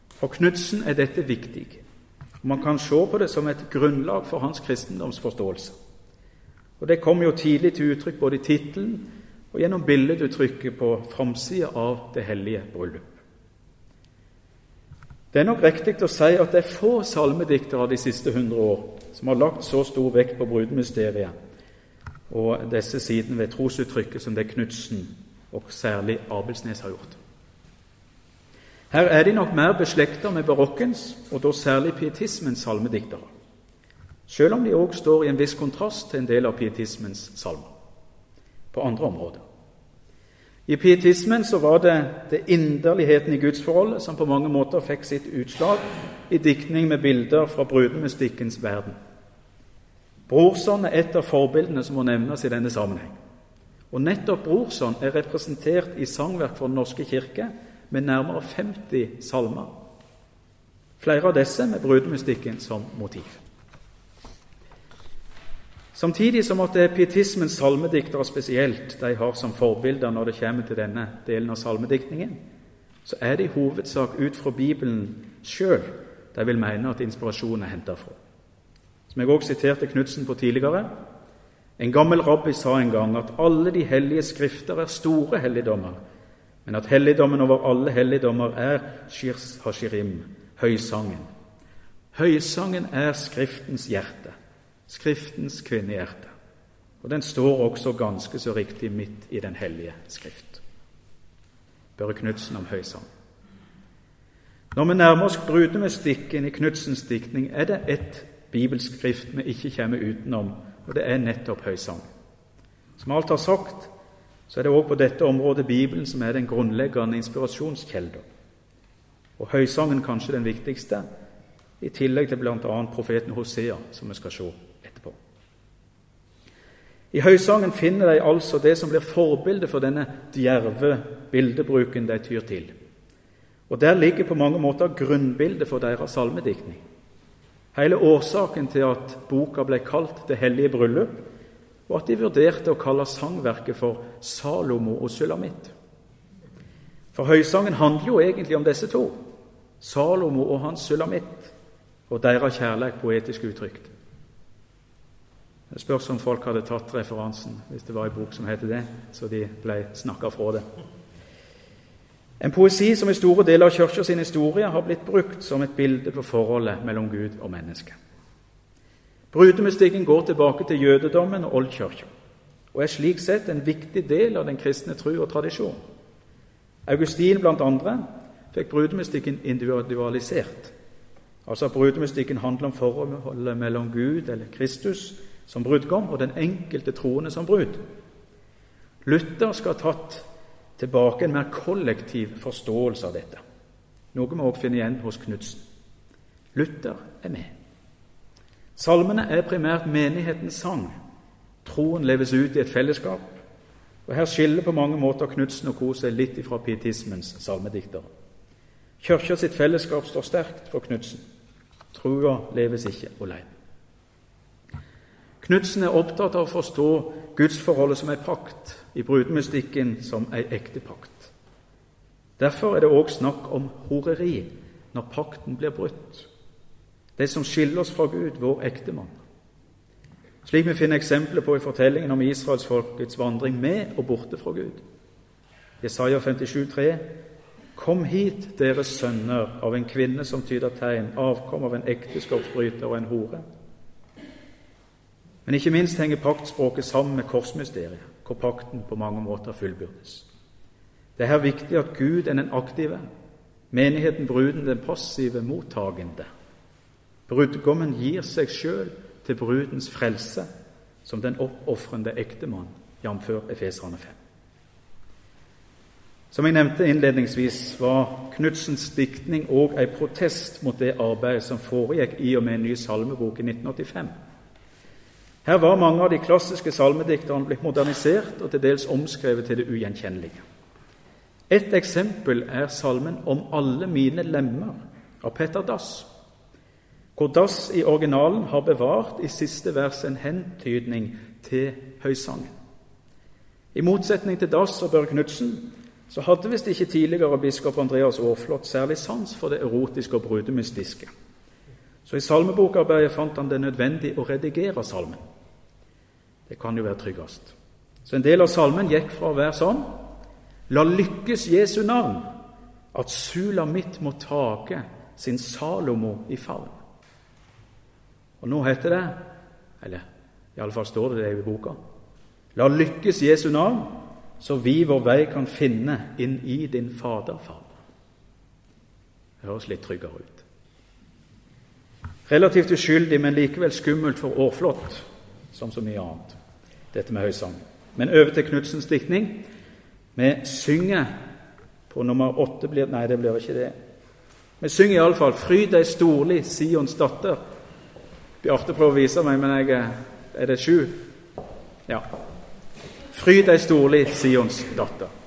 For Knutsen er dette viktig. Man kan se på det som et grunnlag for hans kristendomsforståelse. Og Det kommer jo tidlig til uttrykk både i tittelen og gjennom billeduttrykket på framsida av det hellige bryllup. Det er nok riktig å si at det er få salmediktere de siste hundre år som har lagt så stor vekt på brudemysteriet og disse sidene ved trosuttrykket som det Knutsen og særlig Abelsnes har gjort. Her er de nok mer beslekta med barokkens, og da særlig pietismens salmediktere, selv om de òg står i en viss kontrast til en del av pietismens salmer på andre områder. I pietismen så var det, det inderligheten i gudsforholdet som på mange måter fikk sitt utslag i diktning med bilder fra brudemystikkens verden. Brorson er et av forbildene som må nevnes i denne sammenheng. Og nettopp Brorson er representert i sangverk for Den norske kirke med nærmere 50 salmer. Flere av disse med brudemystikken som motiv. Samtidig som at det er pietismens salmediktere spesielt de har som forbilder når det kommer til denne delen av salmediktningen, så er det i hovedsak ut fra Bibelen sjøl de vil mene at inspirasjonen er henta fra. Som jeg også siterte Knutsen på tidligere. En gammel rabbi sa en gang at alle de hellige skrifter er store helligdommer, men at helligdommen over alle helligdommer er shirs hashirim, høysangen. Høysangen er Skriftens hjerte. Skriftens kvinnehjerte. Og den står også ganske så riktig midt i Den hellige skrift. Børre Knutsen om høysang. Når vi nærmer oss brudemystikken i Knutsens diktning, er det ett bibelskrift vi ikke kommer utenom, og det er nettopp høysang. Som alt har sagt, så er det òg på dette området Bibelen som er den grunnleggende inspirasjonskjelda. Og høysangen kanskje den viktigste, i tillegg til bl.a. profeten Hosea, som vi skal se etterpå. I høysangen finner de altså det som blir forbildet for denne djerve bildebruken de tyr til. Og Der ligger på mange måter grunnbildet for deres salmediktning. Hele årsaken til at boka ble kalt Det hellige bryllup, og at de vurderte å kalle sangverket for Salomo og Sulamitt. For høysangen handler jo egentlig om disse to, Salomo og hans Sulamitt, og deres kjærlighet poetisk uttrykt. Det spørs om folk hadde tatt referansen hvis det var en bok som heter det, så de ble snakka fra det. En poesi som i store deler av kirka sin historie har blitt brukt som et bilde på forholdet mellom Gud og menneske. Brudemystikken går tilbake til jødedommen og oldkirka og er slik sett en viktig del av den kristne tru og tradisjon. Augustin blant andre fikk brudemystikken individualisert. Altså at brudemystikken handler om forholdet mellom Gud eller Kristus som brudgom og den enkelte troende som brud. Luther skal ha tatt tilbake en mer kollektiv forståelse av dette, noe vi også finner igjen hos Knutsen. Luther er med. Salmene er primært menighetens sang. Troen leves ut i et fellesskap. Og Her skiller på mange måter Knutsen og co. seg litt ifra pietismens salmediktere. Kirka sitt fellesskap står sterkt for Knutsen. Trua leves ikke alene. Knutsen er opptatt av å forstå gudsforholdet som ei pakt, i brudemystikken som ei ekte pakt. Derfor er det òg snakk om horeri når pakten blir brutt. Det som skiller oss fra Gud, vår ektemann. Slik vi finner eksempler på i fortellingen om israelsfolkets vandring med og borte fra Gud. Jesaja 57, 57,3.: Kom hit, deres sønner, av en kvinne som tyder tegn, avkom av en ekteskapsbryter og en hore. Men ikke minst henger paktspråket sammen med korsmysteriet, hvor pakten på mange måter fullbyrdes. Det er her viktig at Gud er den aktive, menigheten bruden den passive mottagende. Brudgommen gir seg sjøl til brudens frelse som den oppofrende ektemann, jf. Efeserne 5. Som jeg nevnte innledningsvis, var Knudsens diktning òg ei protest mot det arbeidet som foregikk i og med en ny salmebok i 1985. Her var mange av de klassiske salmedikterne blitt modernisert og til dels omskrevet til det ugjenkjennelige. Et eksempel er salmen 'Om alle mine lemmer' av Petter Dass hvor Dass i originalen har bevart i siste vers en hentydning til høysangen. I motsetning til Dass og Børre Knutsen så hadde visst ikke tidligere biskop Andreas Aarflot særlig sans for det erotiske og brudemystiske. Så i salmebokarbeidet fant han det nødvendig å redigere salmen. Det kan jo være tryggest. Så en del av salmen gikk fra å være sånn La lykkes Jesu navn, at sula mitt må take sin Salomo i favn. Og nå heter det, eller iallfall står det det i boka La lykkes Jesu navn, så vi vår vei kan finne inn i din faderfavn. Høres litt tryggere ut. Relativt uskyldig, men likevel skummelt for årflått, som så mye annet, dette med høysang. Men over til Knudsens diktning. Vi synger på nummer åtte blir, Nei, det blir ikke det. Vi synger iallfall 'Fryd deg storlig, Sions datter'. Bjarte prøver å vise meg, men jeg er det sju? Ja. Fryd deg storlig, Sions datter.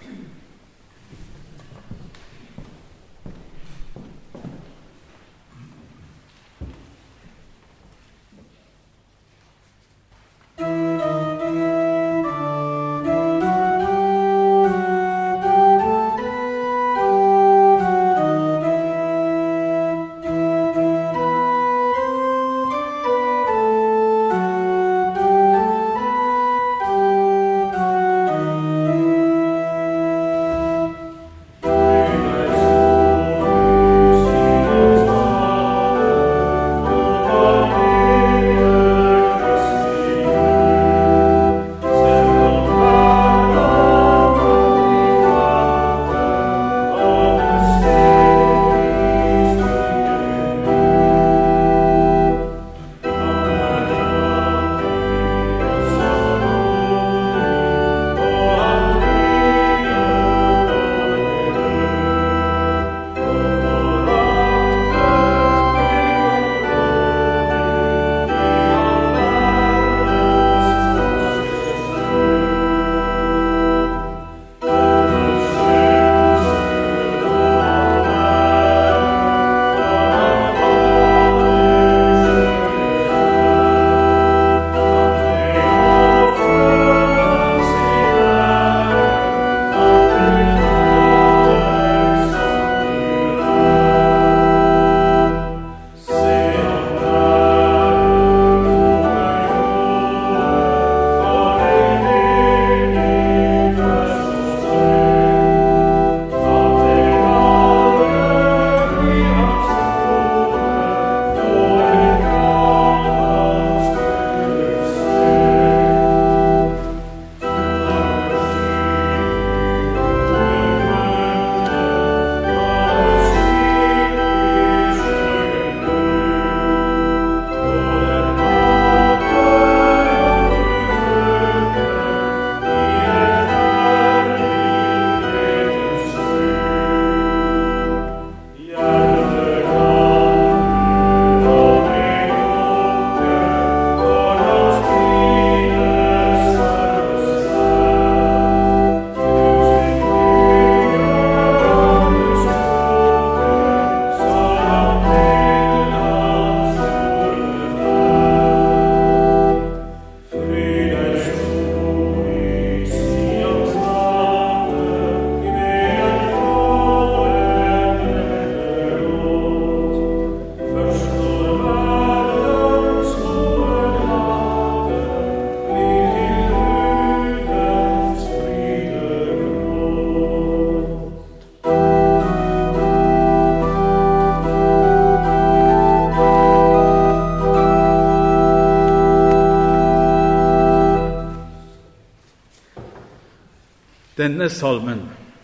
Denne salmen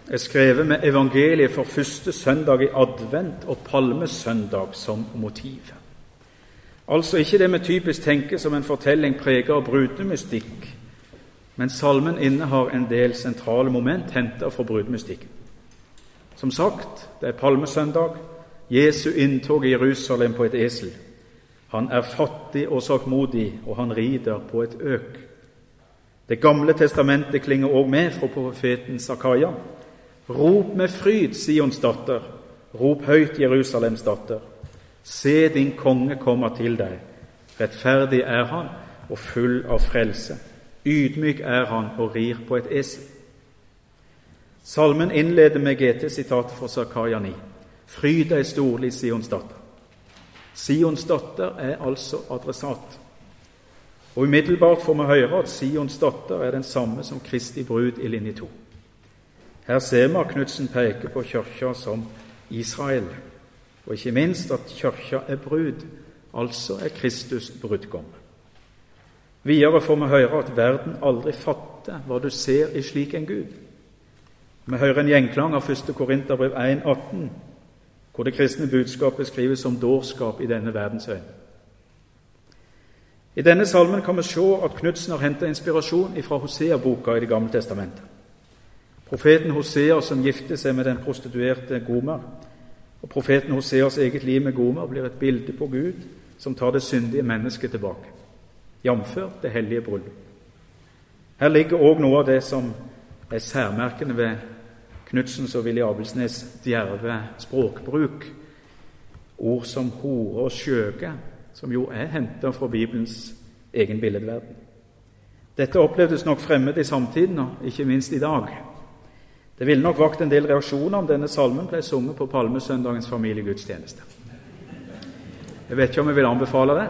er skrevet med evangeliet for første søndag i advent og palmesøndag som motiv. Altså ikke det vi typisk tenker som en fortelling preget av brudemystikk, men salmen innehar en del sentrale moment hentet fra brudemystikken. Som sagt, det er palmesøndag, Jesu inntog i Jerusalem på et esel. Han er fattig og sakmodig, og han rider på et øk. Det gamle testamentet klinger òg med fra profeten Zakaria. Rop med fryd, Sions datter. Rop høyt, Jerusalems datter. Se, din konge kommer til deg. Rettferdig er han og full av frelse. Ydmyk er han og rir på et esel. Salmen innleder med GT-sitatet fra Zakaria 9. Fryd deg storlig, Sions datter. Sions datter er altså adressat. Og umiddelbart får vi høre at Sions datter er den samme som Kristi brud i linje 2. Her ser vi at Knutsen peker på Kirka som Israel, og ikke minst at Kirka er brud, altså er Kristus brudgom. Videre får vi høre at verden aldri fatter hva du ser i slik en Gud. Vi hører en gjenklang av 1. Korinterbrev 1,18, hvor det kristne budskapet skrives som dårskap i denne verdens øyne. I denne salmen kan vi se at Knutsen har hentet inspirasjon fra Hosea-boka i Det gamle testamentet. Profeten Hosea som gifter seg med den prostituerte Gomer. Og Profeten Hoseas eget liv med Gomer blir et bilde på Gud som tar det syndige mennesket tilbake, jf. det hellige bryllup. Her ligger òg noe av det som er særmerkende ved Knutsens og Willy Abelsnes djerve språkbruk. Ord som hore og skjøge, som jo er henta fra Bibelens egen billedverden. Dette opplevdes nok fremmed i samtiden, og ikke minst i dag. Det ville nok vakt en del reaksjoner om denne salmen ble sunget på palmesøndagens familiegudstjeneste. Jeg vet ikke om jeg vil anbefale det.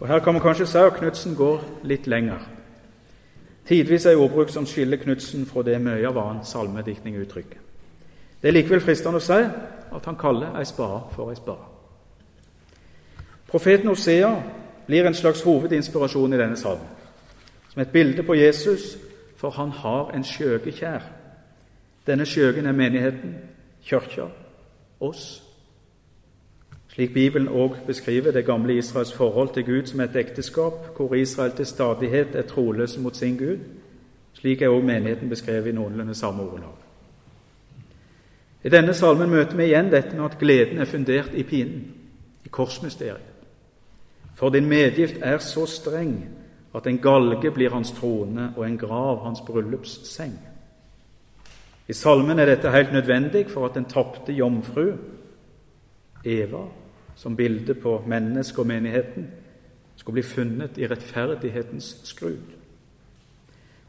Og Her kan man kanskje si at Knutsen går litt lenger. Tidvis er ordbruk som skiller Knutsen fra det mye av annen salmediktning uttrykker. Det er likevel fristende å si at han kaller ei spade for ei spade. Profeten Osea blir en slags hovedinspirasjon i denne salmen, som et bilde på Jesus, for han har en skjøgekjær. Denne skjøgen er menigheten, kirka, oss. Slik Bibelen òg beskriver det gamle Israels forhold til Gud som et ekteskap, hvor Israel til stadighet er troløs mot sin Gud. Slik er òg menigheten beskrevet i noenlunde samme ordelag. I denne salmen møter vi igjen dette med at gleden er fundert i pinen, i korsmysteriet. For din medgift er så streng at en galge blir hans trone og en grav hans bryllupsseng. I salmen er dette helt nødvendig for at den tapte jomfru, Eva, som bilde på mennesket og menigheten, skal bli funnet i rettferdighetens skrud.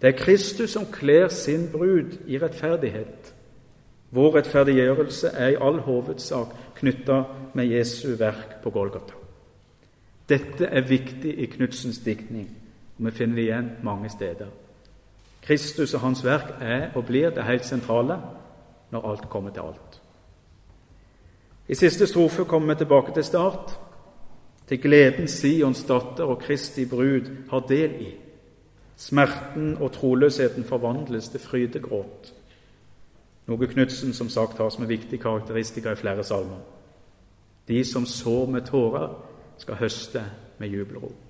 Det er Kristus som kler sin brud i rettferdighet. Vår rettferdiggjørelse er i all hovedsak knytta med Jesu verk på Golgata. Dette er viktig i Knudsens diktning, og vi finner det igjen mange steder. Kristus og hans verk er og blir det helt sentrale når alt kommer til alt. I siste strofe kommer vi tilbake til start, til gleden Sions datter og Kristi brud har del i. Smerten og troløsheten forvandles til frydegråt, noe Knutsen som sagt har som en viktig karakteristika i flere salmer. De som sår med tårer, skal høste med jubelrop.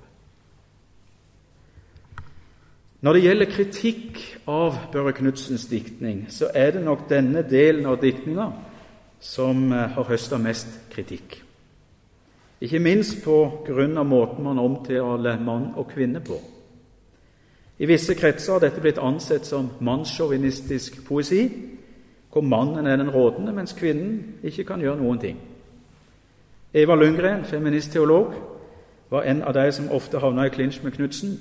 Når det gjelder kritikk av Børre Knudsens diktning, så er det nok denne delen av diktninga som eh, har høsta mest kritikk. Ikke minst på grunn av måten man omtaler mann og kvinne på. I visse kretser har dette blitt ansett som mannssjåvinistisk poesi, hvor mannen er den rådende, mens kvinnen ikke kan gjøre noen ting. Eva Lundgren, feministteolog, var en av de som ofte havna i klinsj med Knutsen,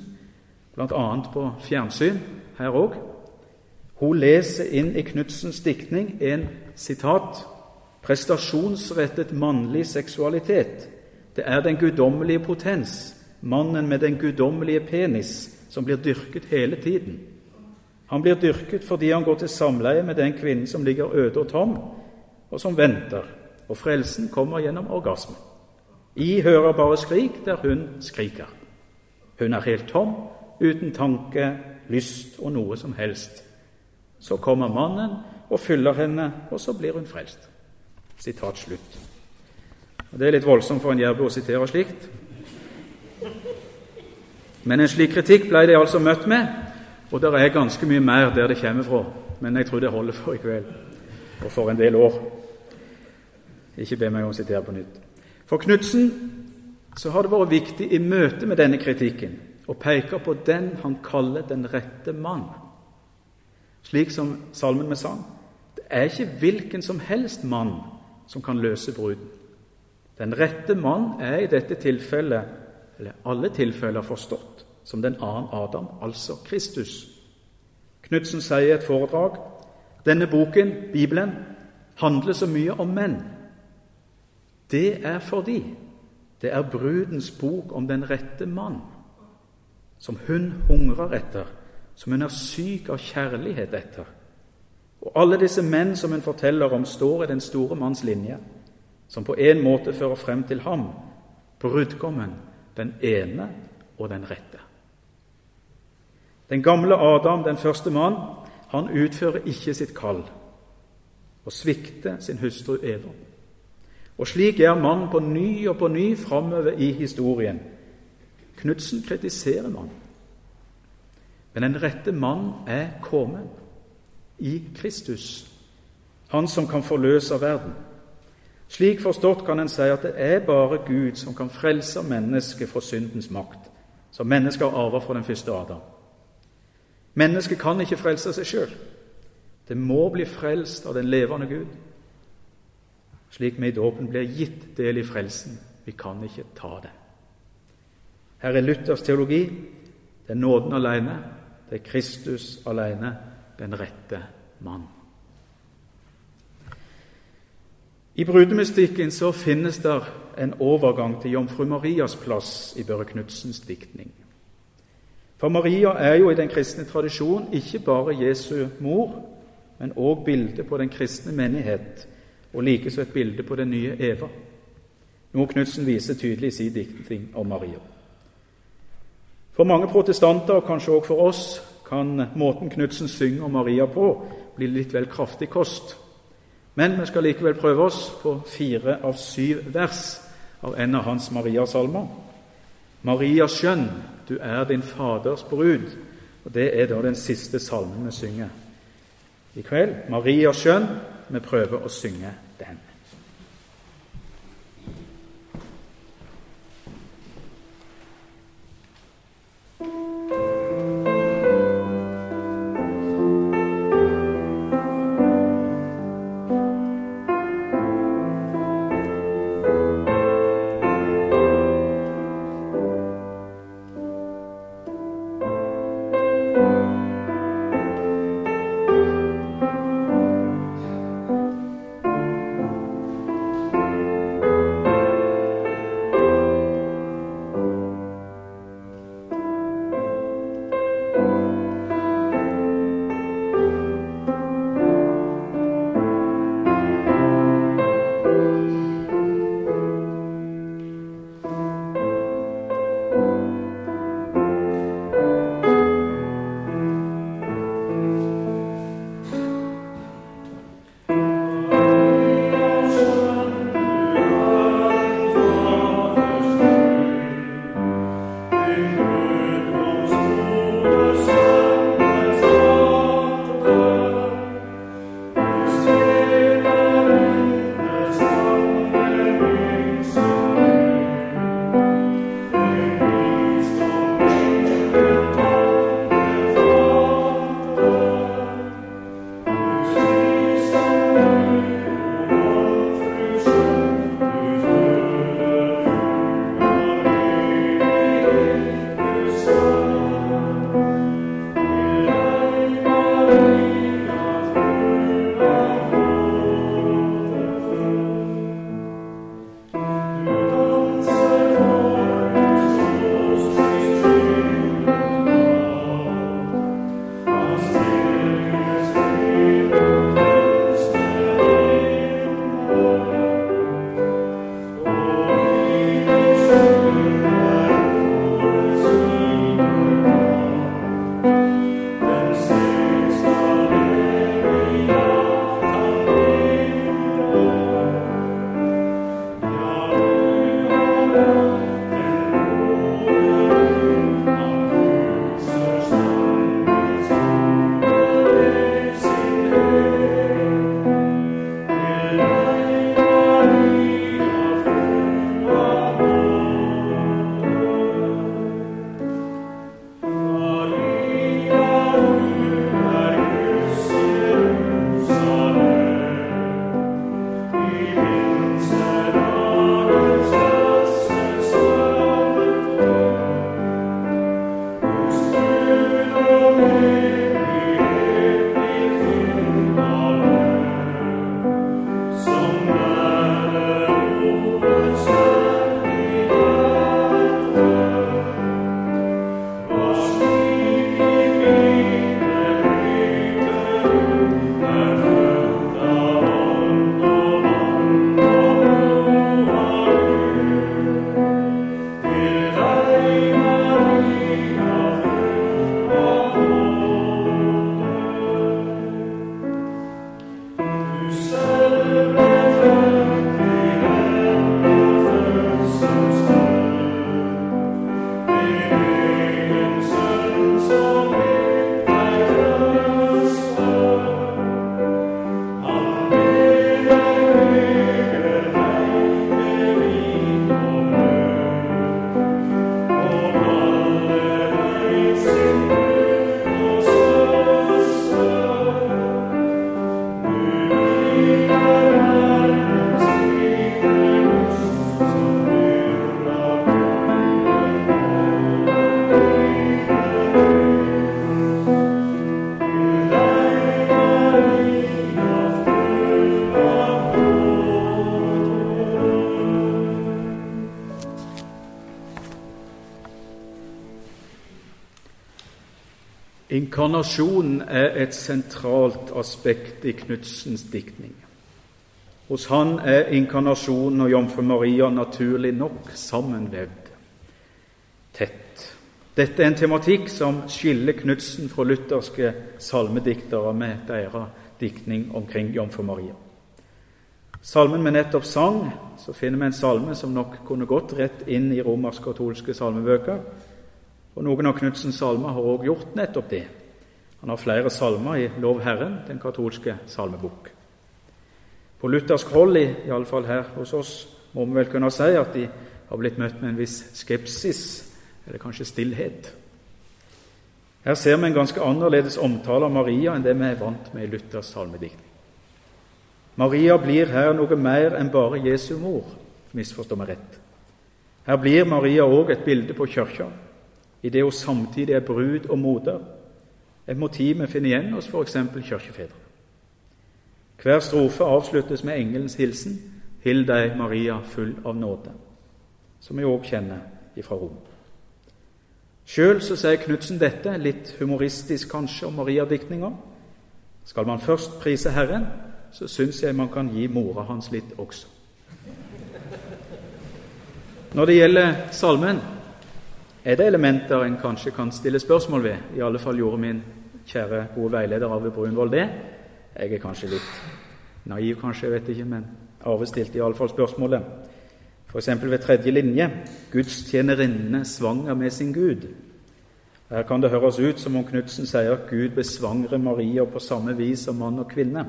bl.a. på fjernsyn her òg. Hun leser inn i Knutsens diktning en sitat prestasjonsrettet mannlig seksualitet. Det er den guddommelige potens, mannen med den guddommelige penis, som blir dyrket hele tiden. Han blir dyrket fordi han går til samleie med den kvinnen som ligger øde og tom, og som venter og frelsen kommer gjennom orgasme. I hører bare skrik der hun skriker. Hun er helt tom, uten tanke, lyst og noe som helst. Så kommer mannen og fyller henne, og så blir hun frelst. Sitat slutt. Og Det er litt voldsomt for en jærbu å sitere slikt. Men en slik kritikk ble de altså møtt med, og det er ganske mye mer der det kommer fra. Men jeg tror det holder for i kveld og for en del år. Ikke be meg om å sitere på nytt. For Knutsen så har det vært viktig i møte med denne kritikken å peke på den han kaller den rette mann. Slik som salmen vi sang. Det er ikke hvilken som helst mann som kan løse bruden. Den rette mann er i dette tilfellet, eller alle tilfeller, forstått som den annen Adam, altså Kristus. Knutsen sier i et foredrag denne boken, Bibelen, handler så mye om menn. Det er fordi det er brudens bok om den rette mann, som hun hungrer etter, som hun er syk av kjærlighet etter. Og alle disse menn som hun forteller om, står i den store manns linje, som på en måte fører frem til ham, brudgommen, den ene og den rette. Den gamle Adam, den første mann, han utfører ikke sitt kall og svikter sin hustru Eva. Og slik er mannen på ny og på ny framover i historien. Knutsen kritiserer mannen. Men den rette mann er kommet i Kristus, han som kan forløse verden. Slik forstått kan en si at det er bare Gud som kan frelse mennesket fra syndens makt, som mennesket har arvet fra den første Adam. Mennesket kan ikke frelse seg sjøl. Det må bli frelst av den levende Gud slik vi i dåpen blir gitt del i frelsen. Vi kan ikke ta det. Her er Luthers teologi. Det er nåden alene. Det er Kristus alene, den rette mann. I brudemystikken så finnes det en overgang til jomfru Marias plass i Børre Knudsens diktning. For Maria er jo i den kristne tradisjon ikke bare Jesu mor, men òg bildet på den kristne menighet og likeså et bilde på den nye Eva, noe Knutsen viser tydelig i sin diktning om Maria. For mange protestanter, og kanskje også for oss, kan måten Knutsen synger om Maria på, bli litt vel kraftig kost. Men vi skal likevel prøve oss på fire av syv vers av en av hans Mariasalmer. Maria skjønn, du er din Faders brud. Og Det er da den siste salmen vi synger i kveld. Maria skjønn, vi prøver å synge den. Inkarnasjonen er et sentralt aspekt i Knudsens diktning. Hos han er inkarnasjonen og jomfru Maria naturlig nok sammenvevd tett. Dette er en tematikk som skiller Knudsen fra lutherske salmediktere med deres diktning omkring jomfru Maria. Salmen vi nettopp sang, så finner vi en salme som nok kunne gått rett inn i romersk-katolske salmebøker. Og Noen av Knutsens salmer har også gjort nettopp det. Han har flere salmer i Lov Herren, den katolske salmebok. På luthersk hold, iallfall her hos oss, må vi vel kunne si at de har blitt møtt med en viss skepsis, eller kanskje stillhet. Her ser vi en ganske annerledes omtale av Maria enn det vi er vant med i Luthers salmediktning. Maria blir her noe mer enn bare Jesu mor, misforstår meg rett. Her blir Maria òg et bilde på Kirka i det hun samtidig er brud og moder, et motiv vi finner igjen hos f.eks. kirkefedre. Hver strofe avsluttes med engelens hilsen 'Hill deg, Maria, full av nåde', som vi òg kjenner fra Rom. Sjøl sier Knutsen dette, litt humoristisk kanskje, om Maria-diktninga. Skal man først prise Herren, så syns jeg man kan gi mora hans litt også. Når det gjelder salmen, er det elementer en kanskje kan stille spørsmål ved. I alle fall gjorde min kjære, gode veileder Arve Brunvoll det. Jeg er kanskje litt naiv, kanskje, jeg vet ikke, men Arve stilte iallfall spørsmålet. F.eks. ved tredje linje Gudstjenerinne svanger med sin Gud. Her kan det høres ut som om Knutsen sier at Gud besvangrer Maria på samme vis som mann og kvinne.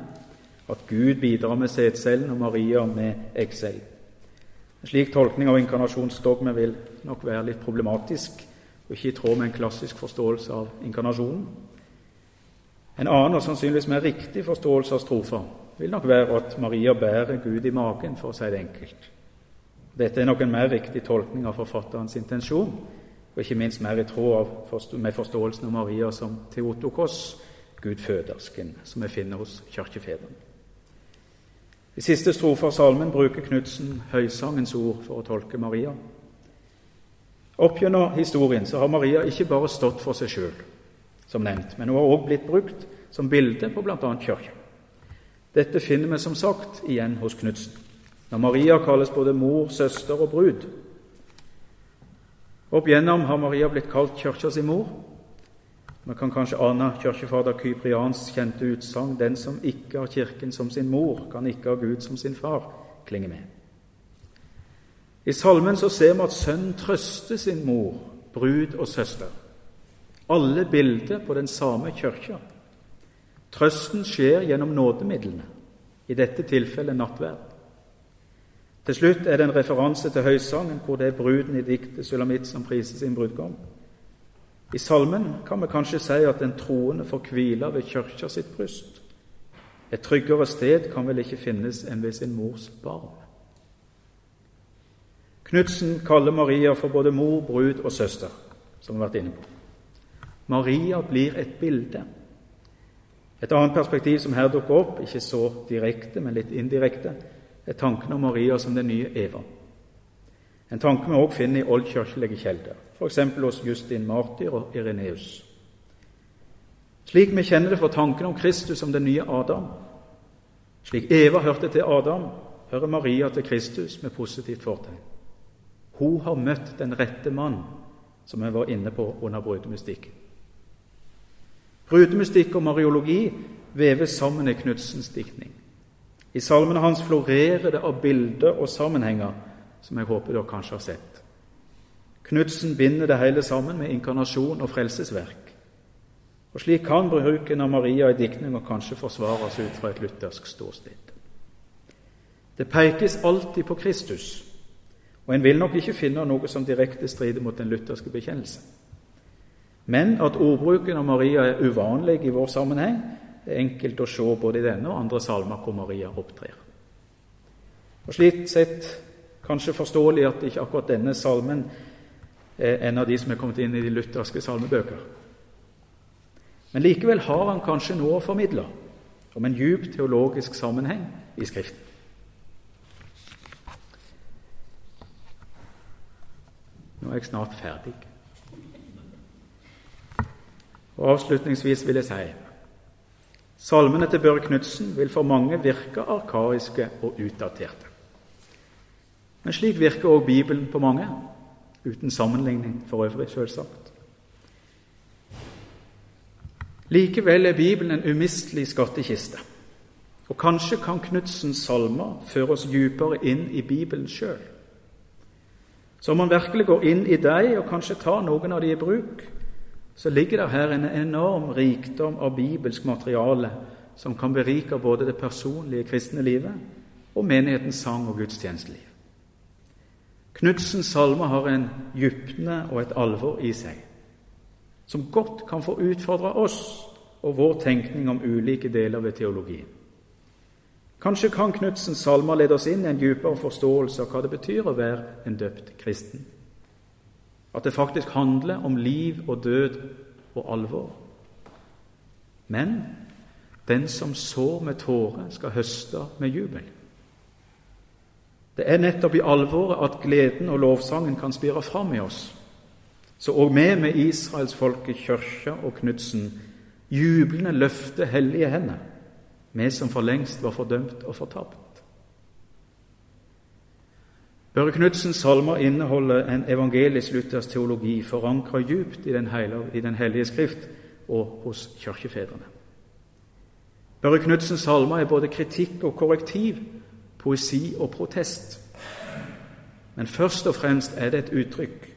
At Gud bidrar med sædcellen og Maria med eggcellen. En slik tolkning av inkarnasjonsdogmet vil nok være litt problematisk og ikke i tråd med en klassisk forståelse av inkarnasjonen. En annen og sannsynligvis mer riktig forståelse av strofa vil nok være at Maria bærer Gud i magen, for å si det enkelt. Dette er nok en mer riktig tolkning av forfatterens intensjon, og ikke minst mer i tråd med forståelsen av Maria som Theotokos, gudfødersken, som vi finner hos kirkefedrene. I siste strofe av salmen bruker Knutsen høysangens ord for å tolke Maria. Opp gjennom historien så har Maria ikke bare stått for seg sjøl, som nevnt, men hun har også blitt brukt som bilde på bl.a. kirka. Dette finner vi som sagt igjen hos Knutsen, når Maria kalles både mor, søster og brud. Opp gjennom har Maria blitt kalt kirka si mor, vi kan kanskje ane kirkefader Kyprians kjente utsagn 'Den som ikke har Kirken som sin mor, kan ikke ha Gud som sin far', klinger med. I salmen så ser vi at sønnen trøster sin mor, brud og søster. Alle bilder på den samme kirka. Trøsten skjer gjennom nådemidlene, i dette tilfellet nattverd. Til slutt er det en referanse til høysangen, hvor det er bruden i diktet 'Sulamitt' som priser sin brudgom. I salmen kan vi kanskje si at den troende får hvile ved kirka sitt bryst. Et tryggere sted kan vel ikke finnes enn ved sin mors barn. Knutsen kaller Maria for både mor, brud og søster, som vi har vært inne på. Maria blir et bilde. Et annet perspektiv som her dukker opp, ikke så direkte, men litt indirekte, er tanken om Maria som den nye Eva. En tanke vi også finner i oldkirkelige kjelder, f.eks. hos Justin Martyr og Ireneus. Slik vi kjenner det fra tanken om Kristus som den nye Adam. Slik Eva hørte til Adam, hører Maria til Kristus med positivt fortegn. Hun har møtt den rette mann, som vi var inne på under brudemystikken. Brudemystikk og mariologi veves sammen i Knudsens diktning. I salmene hans florerer det av bilder og sammenhenger som jeg håper dere kanskje har sett. Knutsen binder det hele sammen med inkarnasjon og frelsesverk. Og Slik kan bruken av Maria i diktninga kanskje forsvares ut fra et luthersk ståsted. Det pekes alltid på Kristus, og en vil nok ikke finne noe som direkte strider mot den lutherske bekjennelse. Men at ordbruken av Maria er uvanlig i vår sammenheng, er enkelt å se både i denne og andre salmer hvor Maria opptrer. Og Slik sett Kanskje forståelig at ikke akkurat denne salmen er en av de som er kommet inn i de lutherske salmebøker. Men likevel har han kanskje noe å formidle om en djup teologisk sammenheng i Skriften. Nå er jeg snart ferdig. Og Avslutningsvis vil jeg si salmene til Børre Knutsen vil for mange virke arkaiske og utdaterte. Men slik virker også Bibelen på mange, uten sammenligning for øvrig, selvsagt. Likevel er Bibelen en umistelig skattkiste. Og kanskje kan Knutsens salmer føre oss dypere inn i Bibelen sjøl. Så om man virkelig går inn i dem og kanskje tar noen av dem i bruk, så ligger det her en enorm rikdom av bibelsk materiale som kan berike både det personlige kristne livet og menighetens sang- og gudstjenesteliv. Knutsens salme har en dypne og et alvor i seg som godt kan få utfordre oss og vår tenkning om ulike deler ved teologien. Kanskje kan Knutsens salmer lede oss inn i en dypere forståelse av hva det betyr å være en døpt kristen. At det faktisk handler om liv og død og alvor. Men den som sår med tårer, skal høste med jubel. Det er nettopp i alvoret at gleden og lovsangen kan spire fram i oss. Så òg vi med israelsfolket, kirka og Knutsen jublende løfter hellige hender vi som for lengst var fordømt og fortapt. Børre Knudsens salmer inneholder en evangelisk-luthersk teologi forankra djupt i den, hellige skrift og hos kirkefedrene. Børre Knudsens salmer er både kritikk og korrektiv, poesi og protest. Men først og fremst er det et uttrykk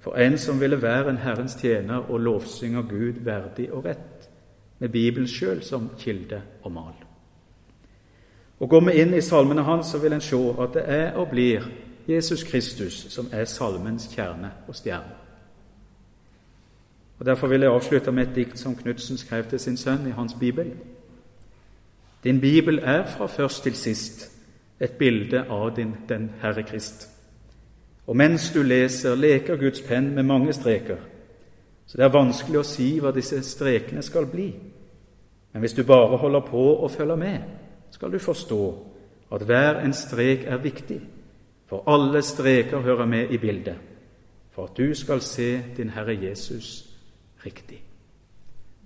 for en som ville være en Herrens tjener og lovsynge Gud verdig og rett med Bibelen sjøl som kilde og mal. Og Går vi inn i salmene hans, så vil en se at det er og blir Jesus Kristus som er salmens kjerne og stjerne. Og Derfor vil jeg avslutte med et dikt som Knutsen skrev til sin sønn i hans bibel. Din bibel er fra først til sist et bilde av din, den Herre Krist. Og mens du leser, leker Guds penn med mange streker så det er vanskelig å si hva disse strekene skal bli. Men hvis du bare holder på og følger med, skal du forstå at hver en strek er viktig, for alle streker hører med i bildet, for at du skal se din Herre Jesus riktig.